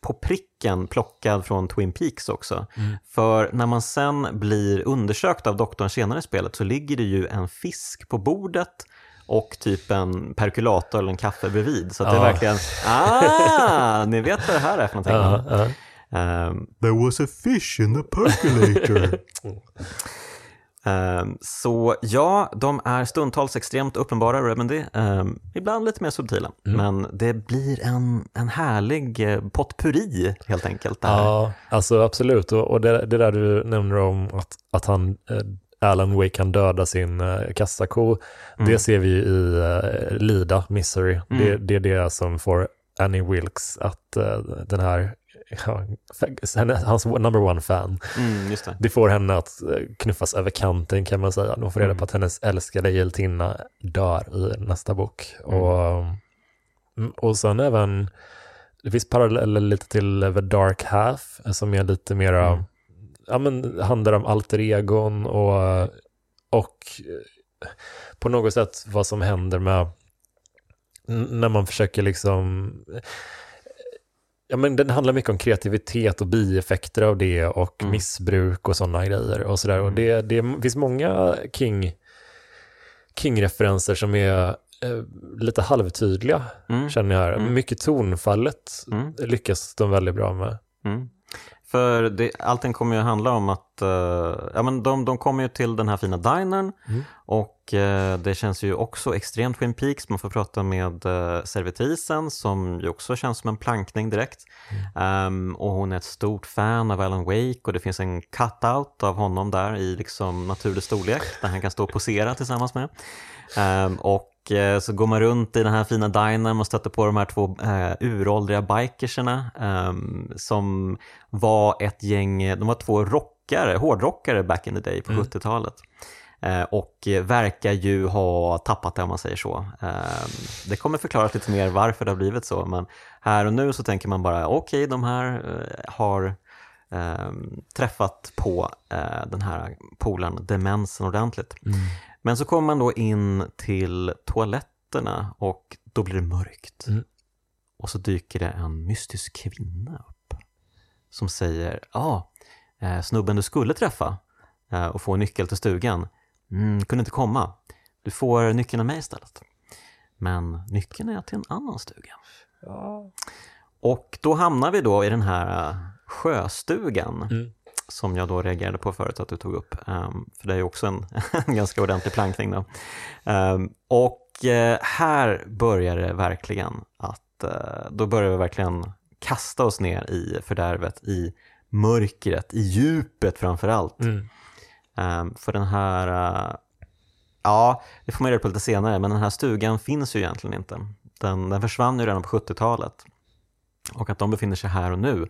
på pricken plockad från Twin Peaks också. För när man sen blir undersökt av doktorn senare i spelet så ligger det ju en fisk på bordet och typ en perkulator eller en kaffe bredvid. Så att det är verkligen, [laughs] ah, ni vet vad det här är för någonting. Ja. Ehm, There was a fish in the percolator. [laughs] Ehm, så ja, de är stundtals extremt uppenbara, Remedy. Um, ibland lite mer subtila. Men det blir en, en härlig eh, potpurri helt enkelt. Ja, alltså absolut. Och, och det, det där du nämner om att, att han, eh, Alan Wake kan döda sin eh, kassako, det ser vi i eh, Lida, Misery. Det, det är det som får Annie Wilkes att eh, den här, ja, hans number one fan, Mm, just det. Det får henne att knuffas över kanten kan man säga. De får reda på att hennes älskade hjältinna dör i nästa bok. Och, mm, och sen även, det finns paralleller lite till The Dark Half som är lite mera, ja men handlar om alter egon och, och eh, på något sätt vad som händer med när man försöker liksom Ja, men den handlar mycket om kreativitet och bieffekter av det och missbruk och sådana grejer. Och, sådär. och det, det finns många King, King-referenser som är eh, lite halvtydliga, Mm. känner jag här. Mycket tonfallet Mm. lyckas de väldigt bra med. Mm. För det, allting kommer ju handla om att eh, ja, men de, de kommer ju till den här fina dinern och eh, det känns ju också extremt Twin Peaks. Man får prata med uh, servitrisen som ju också känns som en plankning direkt. Ehm, och hon är ett stort fan av Alan Wake och det finns en cut-out av honom där i liksom naturlig storlek där han kan stå och posera tillsammans med. Ehm, och så går man runt i den här fina dinern och stöter på de här två uh, uråldriga bikerserna ehm, som var ett gäng, de var två rockare, hårdrockare back in the day på 70-talet. Eh, och eh, verkar ju ha tappat det om man säger så. Ehm, det kommer förklaras lite mer varför det har blivit så, men här och nu så tänker man bara okej, de här eh, har ehm, träffat på eh, den här polaren, demensen ordentligt. Men så kommer man då in till toaletterna och då blir det mörkt. Mm. Och så dyker det en mystisk kvinna upp som säger, ja, ah, snubben du skulle träffa eh, och få nyckel till stugan mm, kunde inte komma. Du får nyckeln av mig istället. Men nyckeln är till en annan stuga. Och då hamnar vi då i den här eh, sjöstugan Mm. Som jag då reagerade på förut att du tog upp. Ehm, för det är ju också en, [laughs] en ganska ordentlig plankning då. Ehm, och eh, här börjar det verkligen att, eh, då börjar vi verkligen kasta oss ner i fördärvet, i mörkret, i djupet framför allt. Mm. Um, för den här, uh, ja, det får man reda på lite senare, men den här stugan finns ju egentligen inte. Den, den försvann ju redan på 70-talet. Och att de befinner sig här och nu,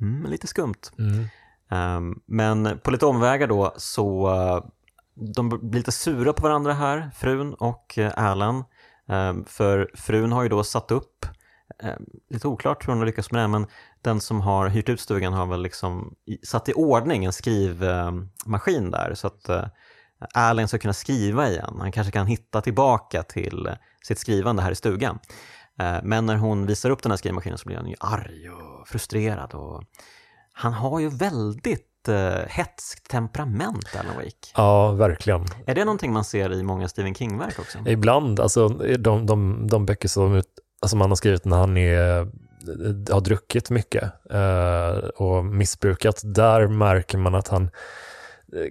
mm, lite skumt. Mm. Um, men på lite omvägar då så uh, de blir lite sura på varandra här, frun och eh, Alan. Um, för frun har ju då satt upp, um, lite oklart hur hon har lyckats med det, men den som har hyrt ut stugan har väl liksom satt i ordning en skrivmaskin eh, där så att uh, Alan ska kunna skriva igen. Han kanske kan hitta tillbaka till sitt skrivande här i stugan. Men när hon visar upp den här skrivmaskinen så blir han ju arg och frustrerad och han har ju väldigt uh, hetskt temperament, Alan Wake. Ja, verkligen. Är det någonting man ser i många Stephen King-verk också? Ibland, alltså de, de, de böcker som alltså man har skrivit när han är, har druckit mycket uh, och missbrukat, där märker man att han,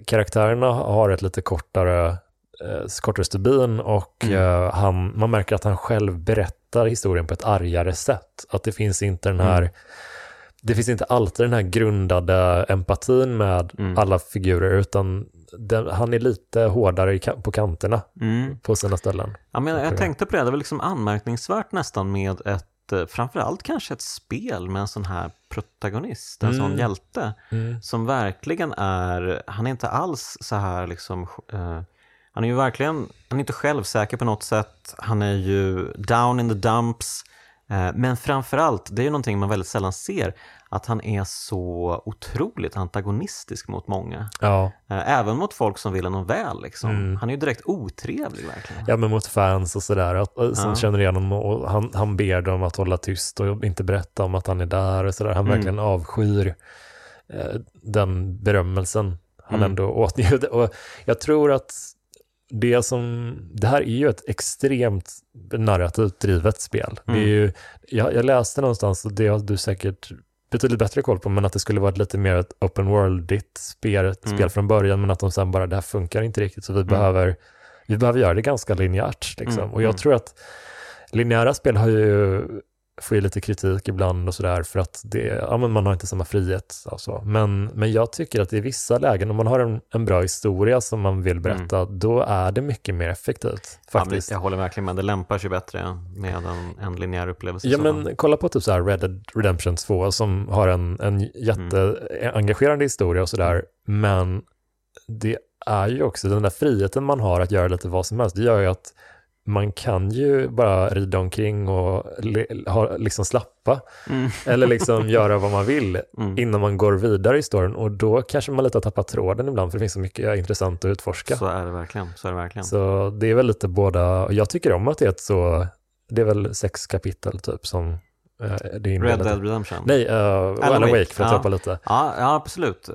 karaktärerna har ett lite kortare, uh, kortare stubin och mm. han, man märker att han själv berättar historien på ett argare sätt. Att det finns inte den här mm det finns inte alltid den här grundade empatin med mm. alla figurer, utan den, han är lite hårdare på kanterna mm. på sina ställen. Ja, men jag, jag tänkte på det, det var liksom anmärkningsvärt nästan med ett, eh, framförallt kanske ett spel med en sån här protagonist, en mm. sån hjälte, mm. som verkligen är, han är inte alls så här liksom, uh, han är ju verkligen, han är inte självsäker på något sätt, han är ju down in the dumps, men framförallt, det är ju någonting man väldigt sällan ser, att han är så otroligt antagonistisk mot många. Ja. Eh, även mot folk som vill honom väl. Liksom. Mm. Han är ju direkt otrevlig verkligen. Ja, men mot fans och sådär, eh, som ja. känner igen honom och han, han ber dem att hålla tyst och inte berätta om att han är där och sådär. Han mm. verkligen avskyr eh, den berömmelsen han mm. ändå åtnjuter. Och jag tror att det som, det här är ju ett extremt narrativt drivet spel. Mm. Det är ju, jag, jag, läste någonstans, och det har du säkert betydligt bättre koll på, men att det skulle vara lite mer ett open world-igt spel, mm. spel från början, men att de sen bara, det här funkar inte riktigt, så vi, mm. behöver, vi behöver göra det ganska linjärt. Liksom. Mm. Och jag mm. tror att linjära spel har ju får ju lite kritik ibland och sådär för att det, ja, men man har inte samma frihet. Alltså. Men, men jag tycker att i vissa lägen, om man har en, en bra historia som man vill berätta, mm. då är det mycket mer effektivt. Faktiskt. Ja, jag håller verkligen med, det lämpar sig bättre med en, en linjär upplevelse. Ja, men kolla på typ så här Red Dead Redemption 2 som har en, en jätteengagerande mm. historia och sådär, men det är ju också den där friheten man har att göra lite vad som helst. Det gör ju att man kan ju bara rida omkring och ha, liksom slappa mm. eller liksom [laughs] göra vad man vill mm. innan man går vidare i storyn och då kanske man lite har tappat tråden ibland för det finns så mycket intressant att utforska. Så är det verkligen. Så, är det, verkligen. så det är väl lite båda, jag tycker om att det är ett så, det är väl sex kapitel typ som Eh, det är Red Dead Redemption? Nej, uh, Alan, Wake, för att ja. toppa lite. Ja, ja absolut. Uh,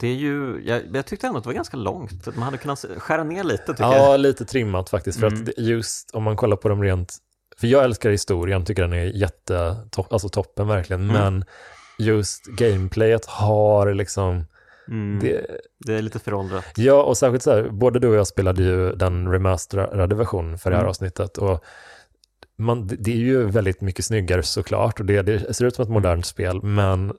det är ju, jag, jag, tyckte ändå att det var ganska långt. Man hade kunnat skära ner lite tycker ja, jag. lite trimmat faktiskt. För mm. att just om man kollar på dem rent, för jag älskar historien, tycker den är jätte, alltså toppen verkligen. Mm. Men just gameplayet har liksom Mm. Det, det, är lite föråldrat. Ja, och särskilt så här, både du och jag spelade ju den remasterade versionen för det här mm. avsnittet. Och man, det är ju väldigt mycket snyggare såklart och det, det ser ut som ett modernt spel, men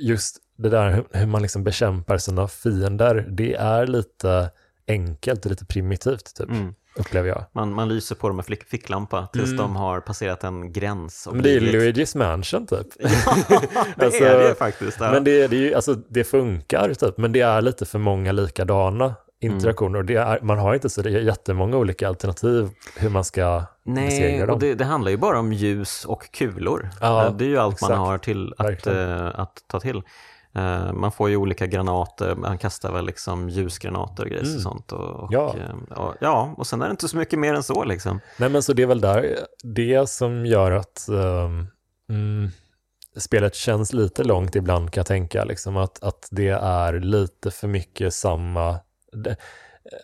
just det där hur man liksom bekämpar sina fiender, det är lite enkelt och lite primitivt typ. Mm. Upplever jag. Man, man lyser på dem med fick, ficklampa tills mm. de har passerat en gräns. Och men det är Luigi's Mansion typ. [laughs] ja, [laughs] det alltså, är det faktiskt. Ja. Men det, det, är ju, alltså, det funkar typ, men det är lite för många likadana interaktioner. Mm. Och det är, man har inte så jättemånga olika alternativ hur man ska Nej, besegra dem. och det, det, handlar ju bara om ljus och kulor. Ja, eh, det är ju allt exakt. man har till att, äh, att ta till. Uh, man får ju olika granater, man kastar väl liksom ljusgranater och grejer mm. och sånt. Och, och, ja. Och, ja, och sen är det inte så mycket mer än så liksom. Nej men så det är väl där, det som gör att um, mm, spelet känns lite långt ibland kan jag tänka, liksom att, att det är lite för mycket samma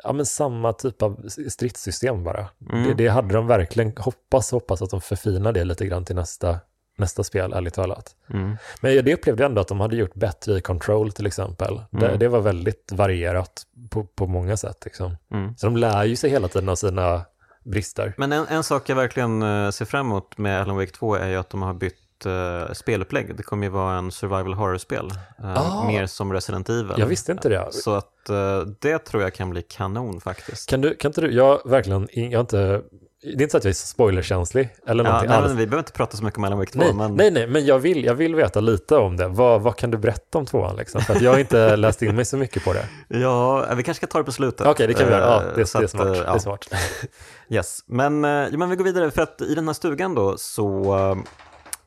ja, men samma typ av stridssystem bara. Mm. Det, det, hade de verkligen, hoppas, hoppas att de förfinar det lite grann till nästa, nästa spel, ärligt talat. Mm. Men det upplevde jag ändå att de hade gjort bättre i Control till exempel. Mm. Det, det, var väldigt varierat på, på många sätt. Liksom. Mm. Så de lär ju sig hela tiden av sina brister. Men en, en sak jag verkligen uh, ser fram emot med Alan Wake 2 är ju att de har bytt nytt uh, spelupplägg. Det kommer ju vara en survival horror-spel. Uh, Ah. Mer som Resident Evil. Jag visste inte det. Så att uh, det tror jag kan bli kanon faktiskt. Kan, du, kan inte du, jag verkligen, jag inte, det är inte så att jag är spoilerkänslig eller Ja, någonting nej, alls. vi behöver inte prata så mycket om Alan Wake 2, Nej, men nej, nej, men jag vill, jag vill veta lite om det. Vad, vad kan du berätta om tvåan? Liksom? För jag har inte [laughs] läst in mig så mycket på det. ja, vi kanske ska ta det på slutet. Okej, det kan vi göra. Ja, det, det är smart. eh, Det är ja. smart. [laughs] Yes, men, ja, men vi går vidare för att i den här stugan då så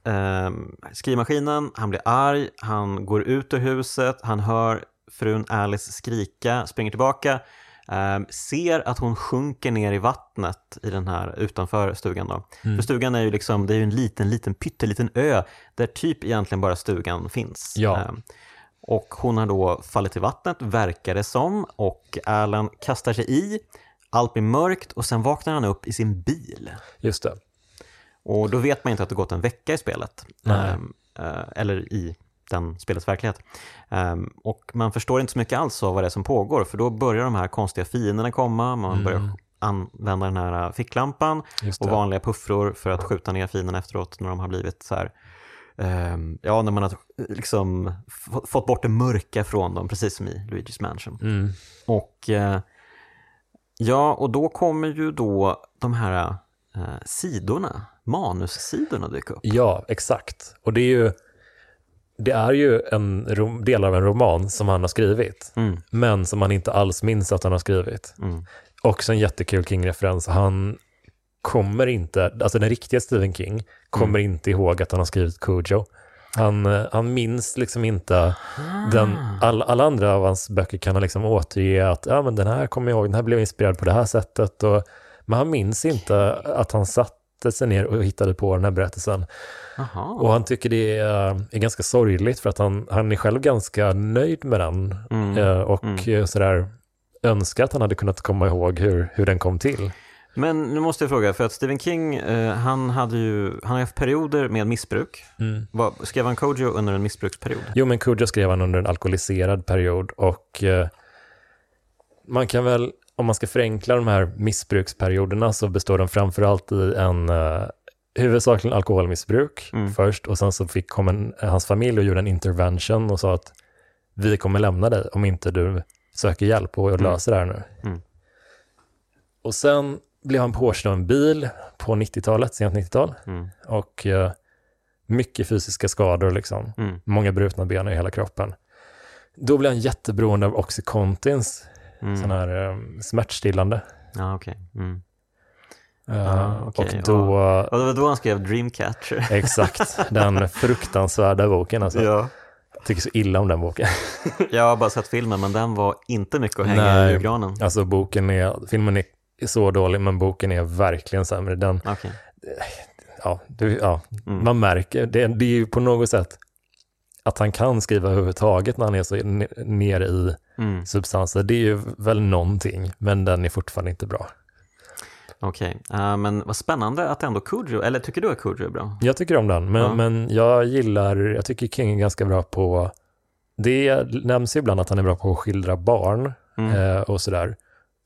eh, skrivmaskinen, han blir arg, han går ut ur huset, han hör frun Alice skrika, springer tillbaka, eh, ser att hon sjunker ner i vattnet i den här utanför stugan då. Mm. För stugan är ju liksom, det är ju en liten, liten, pytteliten ö där typ egentligen bara stugan finns. Ja. Eh, och hon har då fallit i vattnet, verkar det som, och Alan kastar sig i. Allt blir mörkt och sen vaknar han upp i sin bil. Just det. Och då vet man inte att det gått en vecka i spelet. Ehm, eh, eller i den spelets verklighet. Ehm, och man förstår inte så mycket alls av vad det är som pågår, för då börjar de här konstiga fienderna komma, man Mm. börjar använda den här eh, ficklampan och vanliga puffror för att skjuta ner fienderna efteråt när de har blivit så här ehm, Ja, när man har liksom f- fått bort det mörka från dem, precis som i Luigi's Mansion. Mm. Och eh, ja, och då kommer ju då de här eh, sidorna, manussidorna dyka upp. Ja, exakt. Och det är ju, det är ju en rom, del av en roman som han har skrivit, Mm, men som han inte alls minns att han har skrivit. mm, Också en jättekul King-referens. Han kommer inte, alltså den riktiga Stephen King, kommer inte ihåg att han har skrivit Cujo. Han, eh, han minns liksom inte den, all, alla andra av hans böcker kan han liksom återge att ja, men den här kommer jag ihåg, den här blev inspirerad på det här sättet. Och, men han minns inte att han satte sig ner och hittade på den här berättelsen. Jaha. Och han tycker det är, är ganska sorgligt för att han, han är själv ganska nöjd med den. Mm. eh, Och Mm. eh, sådär önskar att han hade kunnat komma ihåg hur, hur den kom till. Men nu måste jag fråga, för att Stephen King, eh, han hade ju han har haft perioder med missbruk. Mm. Vad, skrev han Kojo under en missbruksperiod? Jo, men Cujo skrev han under en alkoholiserad period och eh, man kan väl, om man ska förenkla de här missbruksperioderna så består de framförallt i en eh, huvudsakligen alkoholmissbruk Mm. först och sen så fick, kom en, hans familj och gjorde en intervention och sa att vi kommer lämna dig om inte du söker hjälp och löser det här nu. Mm. Och sen blev han påkörd av en bil på 90-talet, sent 90-tal Mm. och eh, mycket fysiska skador liksom Mm. många brutna ben i hela kroppen. Då blir han jätteberoende av Oxycontins, Mm. sån här eh, smärtstillande. Ja, okej. Mm. Eh, Ah, okej, och då, Och det var då han skrev Dreamcatcher. [laughs] exakt, den fruktansvärda boken alltså. ja. Jag tycker så illa om den boken. [laughs] Jag har bara sett filmen, men den var inte mycket att hänga Nej. i julgranen. Alltså boken är, filmen är så dålig, men boken är verkligen sämre. Den, Okej. ja, du, ja Mm. man märker, det, det är ju på något sätt att han kan skriva överhuvudtaget när han är så ne- nere i Mm. substanser. Det är ju väl någonting, men den är fortfarande inte bra. Okej, Eh, men vad spännande att ändå Kujo, eller tycker du att Kujo är bra? Jag tycker om den, men, Ja. men jag gillar, jag tycker King är ganska bra på, det nämns ju ibland att han är bra på att skildra barn Mm. eh, och sådär.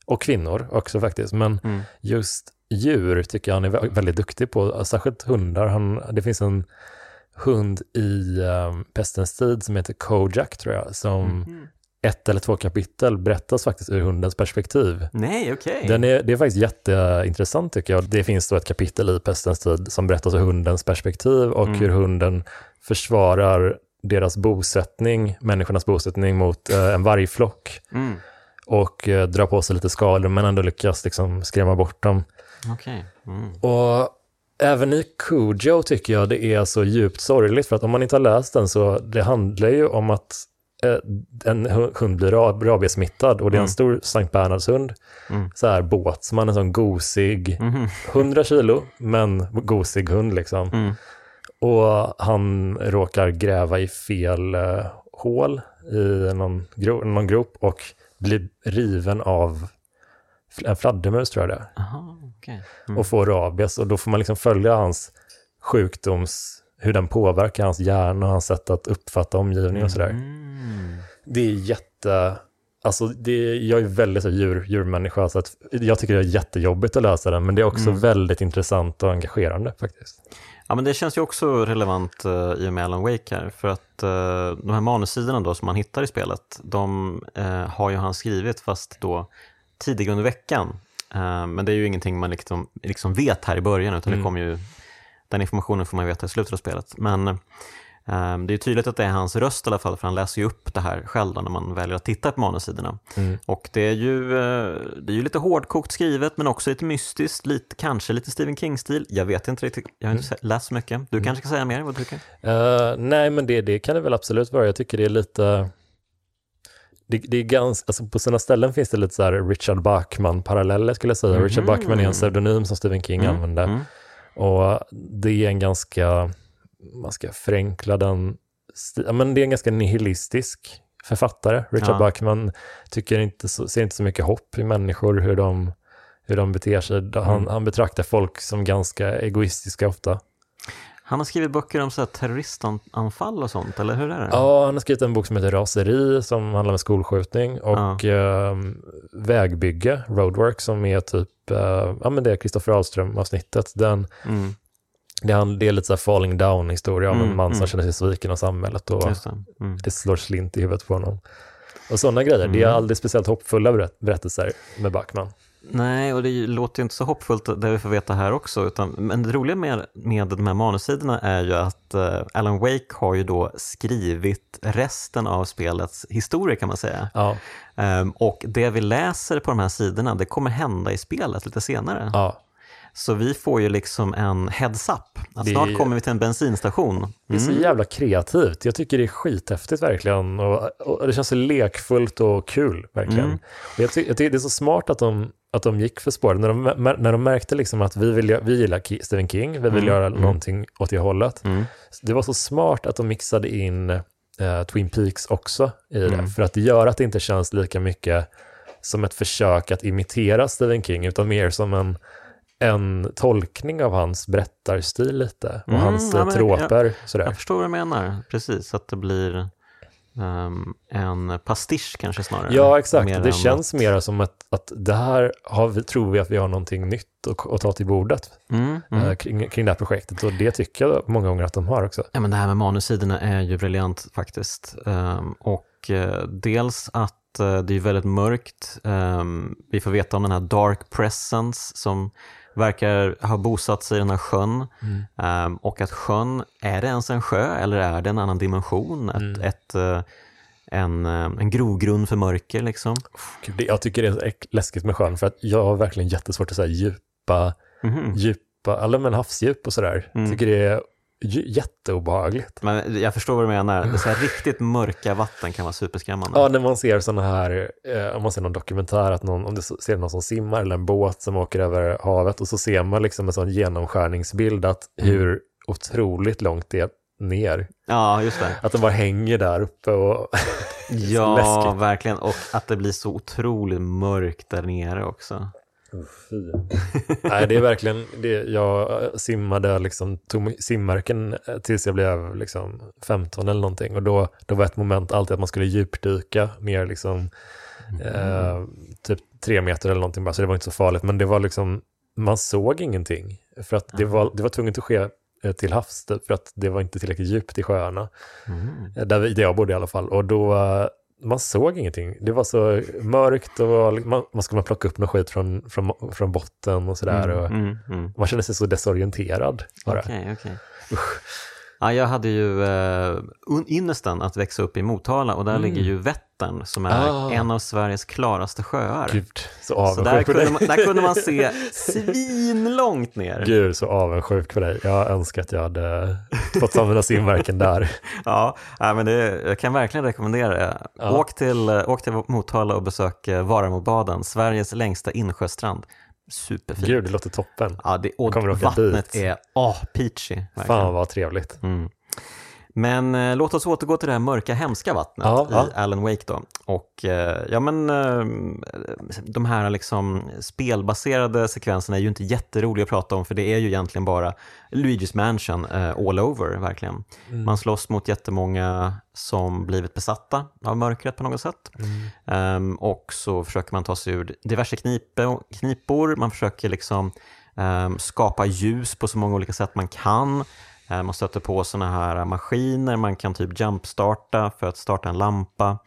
Och kvinnor också faktiskt, men Mm. just djur tycker jag han är vä- väldigt duktig på, särskilt hundar. Han, det finns en hund i um, Pestens tid som heter Kojak tror jag, som Mhm. ett eller två kapitel berättas faktiskt ur hundens perspektiv. Nej, okej. Den är, det är faktiskt jätteintressant tycker jag. Det finns då ett kapitel i Pestens tid som berättar ur hundens perspektiv och Mm. hur hunden försvarar deras bosättning, människornas bosättning mot eh, en vargflock Mm. och eh, drar på sig lite skador men ändå lyckas liksom skrämma bort dem. Okej. Mm. Och även i Cujo tycker jag det är så djupt sorgligt för att om man inte har läst den så det handlar ju om att eh, en hu- hund blir rab- rabiessmittad och det är en Mm. stor Sankt Bernhardshund, Mm. så här båtsman, en sån gosig, Mhm. 100 kilo, men gosig hund liksom. Mm. Och han råkar gräva i fel eh, hål i någon, gro- någon grop och blir riven av en fladdermus tror jag det är Aha, okej. Mm. och får rabies och då får man liksom följa hans sjukdoms, hur den påverkar hans hjärna och hans sätt att uppfatta omgivningen och sådär. Mm. Det är jätte, alltså det, jag är väldigt så djur, djurmänniska så att jag tycker det är jättejobbigt att läsa den men det är också Mm. väldigt intressant och engagerande faktiskt. Ja, men det känns ju också relevant uh, i och med Alan Wake här, för att uh, de här manussidorna då som man hittar i spelet, de uh, har ju han skrivit fast då tidigare under veckan. men det är ju ingenting man liksom, liksom vet här i början, utan mm. det kommer ju, den informationen får man veta i slutet av spelet. Men Ehm, det är tydligt att det är hans röst i alla fall, för han läser ju upp det här själv när man väljer att titta på manussidorna. Mm. Och det är, ju, eh, det är ju lite hårdkokt skrivet, men också lite mystiskt, lite, kanske lite Stephen King-stil. Jag vet inte riktigt, jag har inte mm. läst så mycket. Du mm. kanske kan säga mer, vad du tycker? Uh, nej, men det, det kan det väl absolut vara. Jag tycker det är lite... Det, det, är ganska, alltså på sina ställen finns det lite så Richard Bachman-paralleller skulle jag säga. Mm. Richard Bachman är en pseudonym som Stephen King mm. använde. Mm. Och det är en ganska man ska förenkla den, ja, men det är en ganska nihilistisk författare. Richard ja. Bachman tycker inte så, ser inte så mycket hopp i människor, hur de, hur de beter sig. Han, mm. han betraktar folk som ganska egoistiska ofta. Han har skrivit böcker om så här terroristanfall och sånt, eller hur är det? Ja, han har skrivit en bok som heter Raseri, som handlar om skolskjutning, och ja. eh, Vägbygge, Roadwork, som är typ, eh, ja men det är Kristoffer Ahlström-avsnittet. Den, mm. Det är, det är lite så falling down historia om mm, en man mm. som känner sig sviken av samhället och det. Mm. det. slår slint i huvudet på honom. Och sådana grejer. Det är mm. aldrig speciellt hoppfulla berättelser med Backman. Nej, och det låter ju inte så hoppfullt det vi får veta här också. Utan, men det roliga med, med de här manussidorna är ju att uh, Alan Wake har ju då skrivit resten av spelets historia kan man säga. Ja. Um, och det vi läser på de här sidorna, det kommer hända i spelet lite senare. Ja. Så vi får ju liksom en heads-up, att snart är... kommer vi till en bensinstation. Mm. Det är så mm. jävla kreativt. Jag tycker det är skithäftigt verkligen. Och, och det känns så lekfullt och kul, verkligen. Mm. Jag, ty jag tycker det är så smart att de, att de gick för spåret. När de, när de märkte liksom att vi, vill, vi gillar Stephen King, vi vill mm. göra mm. någonting åt det hållet. Mm. Det var så smart att de mixade in eh, Twin Peaks också i det. Mm. För att det gör att det inte känns lika mycket som ett försök att imitera Stephen King, utan mer som en en tolkning av hans berättarstil lite och mm, hans ja, troper. Jag, sådär. jag förstår vad du menar, precis, att det blir um, en pastisch kanske snarare. Ja, exakt. Det än... känns mer som att, att det här har vi, tror vi att vi har någonting nytt att, att ta till bordet mm, mm. Uh, kring, kring det här projektet och det tycker jag många gånger att de har också. Ja, men det här med manussidorna är ju briljant faktiskt. Um, och uh, dels att det är väldigt mörkt. Um, vi får veta om den här dark presence som verkar ha bosatt sig i den här sjön. Mm. Um, och att sjön, är det ens en sjö eller är det en annan dimension? Mm. Ett, ett, uh, en, uh, en grogrund för mörker liksom. Jag tycker det är läskigt med sjön för att jag har verkligen jättesvårt att säga djupa, mm. djupa, eller men havsdjup och sådär. Mm. Tycker det är jätteobehagligt. Men jag förstår vad du menar. Så här riktigt mörka vatten kan vara superskrämmande. Ja, när man ser sådana här, eh, om man ser någon dokumentär, att någon, om du ser någon som simmar eller en båt som åker över havet och så ser man liksom en sån genomskärningsbild att mm. hur otroligt långt det är ner. Ja, just det. Att de bara hänger där uppe och [laughs] Ja, verkligen. Och att det blir så otroligt mörkt där nere också. Fy. [laughs] Nej, det är verkligen, det, jag simmade liksom, tog simmärken tills jag blev liksom 15 eller någonting och då, då var ett moment alltid att man skulle djupdyka ner liksom mm. eh, typ tre meter eller någonting bara, så det var inte så farligt, men det var liksom, man såg ingenting för att det var, det var tvunget att ske eh, till havs för att det var inte tillräckligt djupt i sjöarna. Mm. Eh, där, där jag bodde i alla fall. Och då, man såg ingenting. Det var så mörkt och man, man skulle plocka upp något skit från, från, från botten och sådär. Mm, mm, mm. Man kände sig så desorienterad bara. Okay, okay. Ja, jag hade ju eh, ynnesten att växa upp i Motala och där mm. ligger ju Vättern som är ah. en av Sveriges klaraste sjöar. Gud, så så där kunde, man, där kunde man se [laughs] svinlångt ner. Gud, så avundsjuk på dig. Jag önskar att jag hade fått använda simverken där. [laughs] ja, men det, jag kan verkligen rekommendera det. Ja. Åk, till, åk till Motala och besök eh, Varamobaden, Sveriges längsta insjöstrand. Superfint. Gud, det låter toppen. Ja, det, och vattnet är oh, peachy. Verkligen. Fan vad trevligt. Mm. Men eh, låt oss återgå till det här mörka, hemska vattnet ja, i ja. Alan Wake då. Och eh, ja men eh, de här liksom spelbaserade sekvenserna är ju inte jätteroliga att prata om för det är ju egentligen bara Luigi's Mansion eh, all over verkligen. Mm. Man slåss mot jättemånga som blivit besatta av mörkret på något sätt. Mm. Um, och så försöker man ta sig ur diverse knipe, knipor, man försöker liksom Um, skapa ljus på så många olika sätt man kan. Uh, man stöter på sådana här maskiner, man kan typ jumpstarta för att starta en lampa.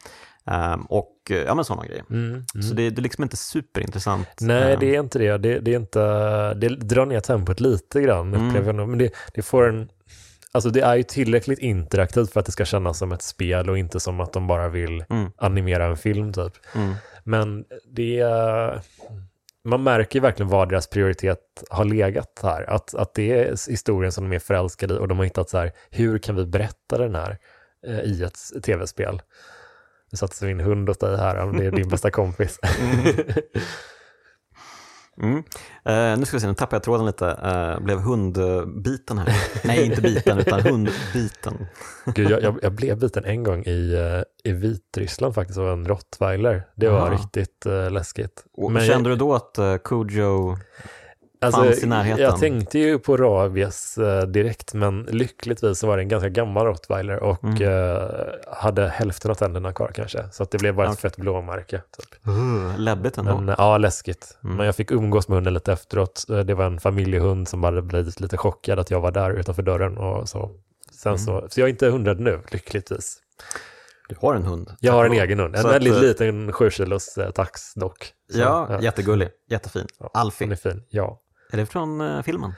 Um, och ja, men sådana grejer. Mm, mm. Så det, det är liksom inte superintressant. Nej, um, det är inte det. Det, det, är inte, det drar ner tempot lite grann, mm. Men det, det får en Alltså det är ju tillräckligt interaktivt för att det ska kännas som ett spel och inte som att de bara vill mm. animera en film typ. Mm. Men det är, man märker ju verkligen var deras prioritet har legat här. Att, att det är historien som de är förälskade i och de har hittat så här, hur kan vi berätta den här eh, i ett tv-spel? Nu satte min hund åt dig här, det är din bästa kompis. [laughs] Mm. Uh, nu ska vi se, nu tappade jag tråden lite. Uh, blev hundbiten här. Nej, inte biten, utan hundbiten. Gud, jag, jag, jag, blev biten en gång i, uh, i Vitryssland faktiskt av en rottweiler. Det var Aha. riktigt läskigt. Och, Men kände jag, du då att uh, Cujo Alltså, fanns i närheten. Jag tänkte ju på rabies eh, direkt, men lyckligtvis så var det en ganska gammal rottweiler och mm. eh, hade hälften av tänderna kvar kanske. Så det blev bara ett fett blåmärke. Typ. Uh, läbbigt ändå. Men, ja, läskigt. Mm. Men jag fick umgås med hunden lite efteråt. Eh, det var en familjehund som bara blivit lite chockad att jag var där utanför dörren och så. Sen mm. så, så jag är inte hundrad nu, lyckligtvis. Du har en hund? Jag har en egen hund. En väldigt att, liten sju kilos tax dock. Så, ja, ja, jättegullig. Jättefin. Ja, Alfie. Hon är fin, ja. Är det från uh, filmen?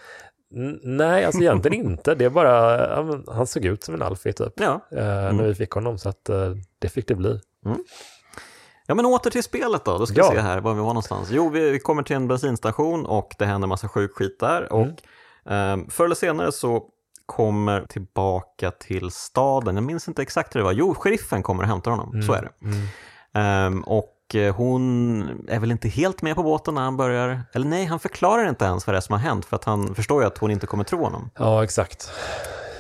N nej, alltså egentligen [laughs] inte. Det är bara, han såg ut som en Alfie typ. Ja. Uh, mm. När vi fick honom, så att det fick det bli. Mm. Ja, men åter till spelet då. Då ska ja. vi se här var vi var någonstans. Jo, vi, vi kommer till en bensinstation och det händer massa sjuk skit där. Mm. Och um, förr eller senare så kommer tillbaka till staden. Jag minns inte exakt hur det var. Jo, sheriffen kommer och hämtar honom. Så mm. är det. Och Eh, hon är väl inte helt med på båten när han börjar, eller nej, han förklarar inte ens vad det är som har hänt för att han förstår ju att hon inte kommer tro honom. Ja, exakt.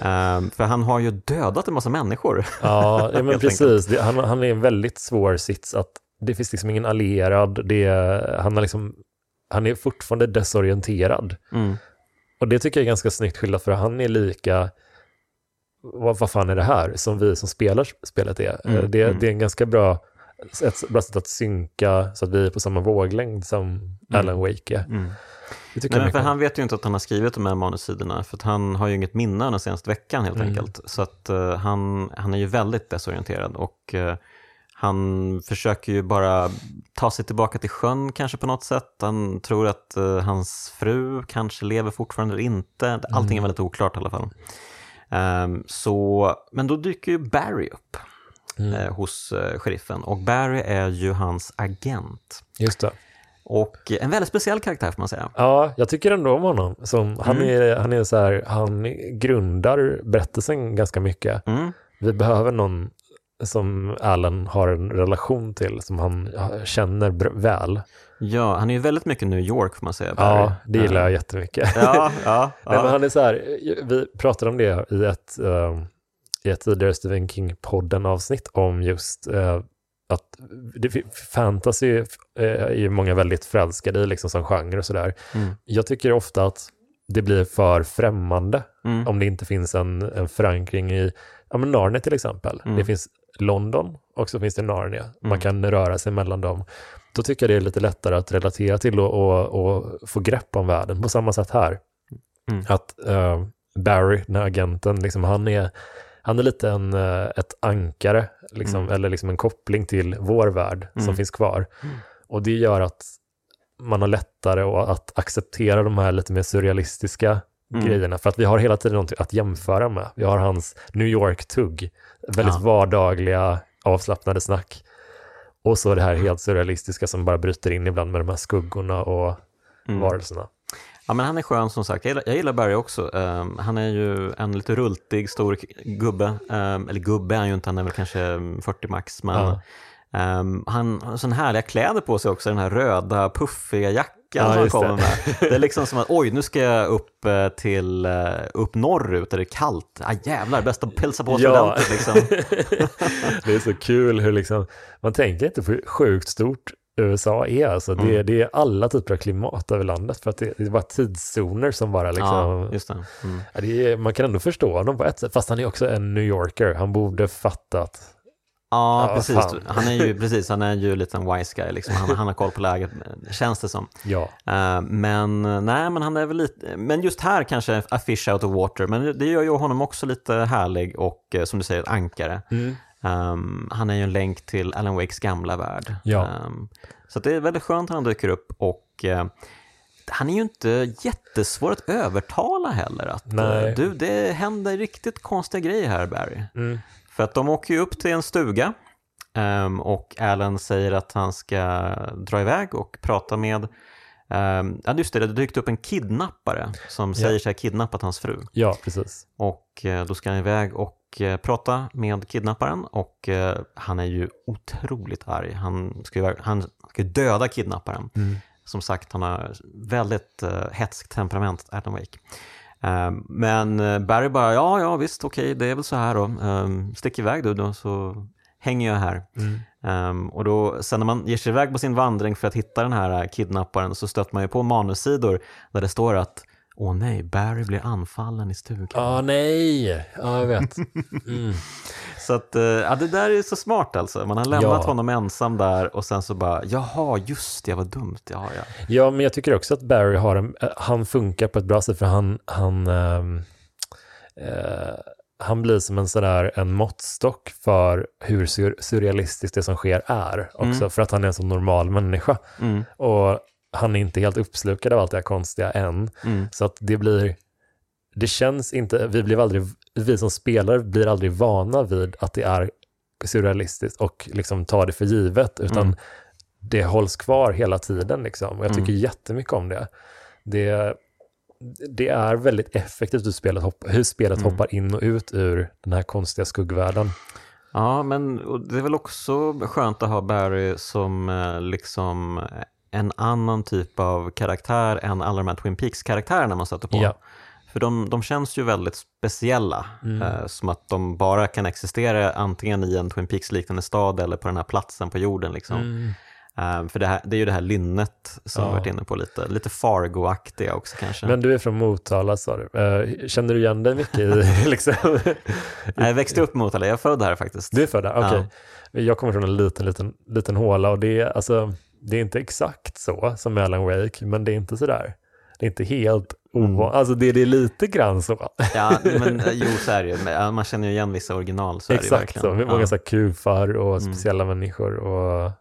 Um, för han har ju dödat en massa människor. Ja, ja [laughs] men precis. Han, han är en väldigt svår sits att det finns liksom ingen allierad, det, han, har liksom, han är fortfarande desorienterad. Mm. Och det tycker jag är ganska snyggt skildrat för han är lika, vad, vad fan är det här, som vi som spelar spelet är. Mm. Det, mm. det är en ganska bra ett bra sätt att synka så att vi är på samma våglängd som mm. Alan Wake är. Mm. Nej, men för han vet ju inte att han har skrivit de här manussidorna, för att han har ju inget minne den senaste veckan helt mm. enkelt. Så att uh, han, han är ju väldigt desorienterad och uh, han försöker ju bara ta sig tillbaka till sjön kanske på något sätt. Han tror att uh, hans fru kanske lever fortfarande eller inte. Allting är mm. väldigt oklart i alla fall. Um, så, men då dyker ju Barry upp mm. eh, hos eh, sheriffen. Och Barry är ju hans agent. Just det. Och en väldigt speciell karaktär får man säga. Ja, jag tycker ändå om honom. Som, han, mm. är, han, är så här, han grundar berättelsen ganska mycket. Mm. Vi behöver någon som Alan har en relation till, som han känner väl. Ja, han är ju väldigt mycket New York får man säga. Barry. Ja, det gillar jag jättemycket. Ja, ja, [laughs] ja. Nej, men han är så här, vi pratade om det i ett, uh, i ett tidigare Stephen King-podden avsnitt om just eh, att det, fantasy eh, är ju många väldigt förälskade i liksom som genre och sådär. Mm. Jag tycker ofta att det blir för främmande mm. om det inte finns en, en förankring i ja, men Narnia till exempel. Mm. Det finns London och så finns det Narnia. Man mm. kan röra sig mellan dem. Då tycker jag det är lite lättare att relatera till och, och, och få grepp om världen. På samma sätt här. Mm. Att uh, Barry, den här agenten, liksom, han är han är lite en, eh, ett ankare, liksom, mm. eller liksom en koppling till vår värld mm. som finns kvar. Mm. Och det gör att man har lättare att acceptera de här lite mer surrealistiska mm. grejerna, för att vi har hela tiden något att jämföra med. Vi har hans New York-tugg, väldigt ja. vardagliga, avslappnade snack. Och så det här helt surrealistiska som bara bryter in ibland med de här skuggorna och mm. varelserna. Ja, men han är skön som sagt. Jag gillar, jag gillar Barry också. Um, han är ju en lite rultig, stor gubbe. Um, eller gubbe är han ju inte, han är väl kanske 40 max. Men ja. um, han har sådana härliga kläder på sig också, den här röda puffiga jackan ja, som han kommer med. [laughs] Det är liksom som att oj, nu ska jag upp eh, till uh, upp norrut där det är kallt. Ah, jävlar, bäst att pilsa på sig ja. ordentligt. Liksom. [laughs] det är så kul hur liksom, man tänker inte på hur sjukt stort USA är. Alltså. Mm. Det, det, är alla typer av klimat över landet för att det, det är bara tidszoner som bara liksom... Ja, det. Mm. det är, man kan ändå förstå honom på ett sätt, fast han är också en New Yorker. Han borde fattat Ja, Ja, precis. fan. Han är ju, precis, han är ju en liten wise guy, liksom. han, han har koll på läget, känns det som. Ja, Eh, men nej, men han är väl lite, men just här kanske a fish out of water, men det gör ju honom också lite härlig och eh, som du säger, ett ankare. Mm. Um, han är ju en länk till Alan Wakes gamla värld. Ja. Um, så det är väldigt skönt att han dyker upp och eh, han är ju inte jättesvår att övertala heller. Att, eh, du, det händer riktigt konstiga grejer här Barry. Mm. För att de åker ju upp till en stuga ehm, och Alan säger att han ska dra iväg och prata med Um, ja, just det, det dykt upp en kidnappare som säger sig ha kidnappat hans fru. ja precis. Och eh, då ska han iväg och eh, prata med kidnapparen och eh, han är ju otroligt arg. Han ska, han ska döda kidnapparen. Mm. Som sagt, han har väldigt uh, hetskt temperament, Adam Wake. Eh, men eh, Barry bara, ja, ja visst, okej, det är väl så här då. Um, stick iväg du då, så hänger jag här. Mm. Um, och då, sen när man ger sig iväg på sin vandring för att hitta den här eh, kidnapparen så stöter man ju på manussidor där det står att Åh nej, Barry blir anfallen i stugan. Ah, nej, ja jag vet. [laughs] Mm. Så att, eh, ja, det där är så smart alltså. Man har lämnat Ja. honom ensam där och sen så bara, jaha, just det, vad dumt, ja, ja. Ja, men jag tycker också att Barry har en, eh, han funkar på ett bra sätt för han, han, ehm, eh, han blir som en sådär en måttstock för hur sur, surrealistiskt det som sker är också, Mm. för att han är en så normal människa. Mm, Och han är inte helt uppslukad av allt det här konstiga än. mm, Så att det blir, det känns inte, vi blir aldrig, vi som spelare blir aldrig vana vid att det är surrealistiskt och liksom tar det för givet, utan Mm. det hålls kvar hela tiden liksom. Och jag tycker Mm. jättemycket om det. Det, det är väldigt effektivt hur spelet, hopp, hur spelet Mm. hoppar in och ut ur den här konstiga skuggvärlden. Ja, men det är väl också skönt att ha Barry som eh, liksom en annan typ av karaktär än alla de här Twin Peaks-karaktärerna man stöter på. Ja. För de, de känns ju väldigt speciella, Mm. eh, som att de bara kan existera antingen i en Twin Peaks-liknande stad eller på den här platsen på jorden. Liksom. Mm. Eh, för det, här, det är ju det här lynnet som Ja. vi varit inne på lite, lite Fargo-aktiga också kanske. Men du är från Motala sa du. Eh, känner du igen dig mycket i, [laughs] [laughs] liksom? Jag växte upp mot eller jag är född här faktiskt. Du är född där? Okej. Jag kommer från en liten, liten, liten håla och det är, alltså, det är inte exakt så som med Alan Wake, men det är inte sådär. Det är inte helt ovanligt. Alltså det, det är lite grann så. Ja, men eh, jo så är det ju. Man känner ju igen vissa original. Så exakt så. Många Ja. så kufar och Mm. speciella människor. Och...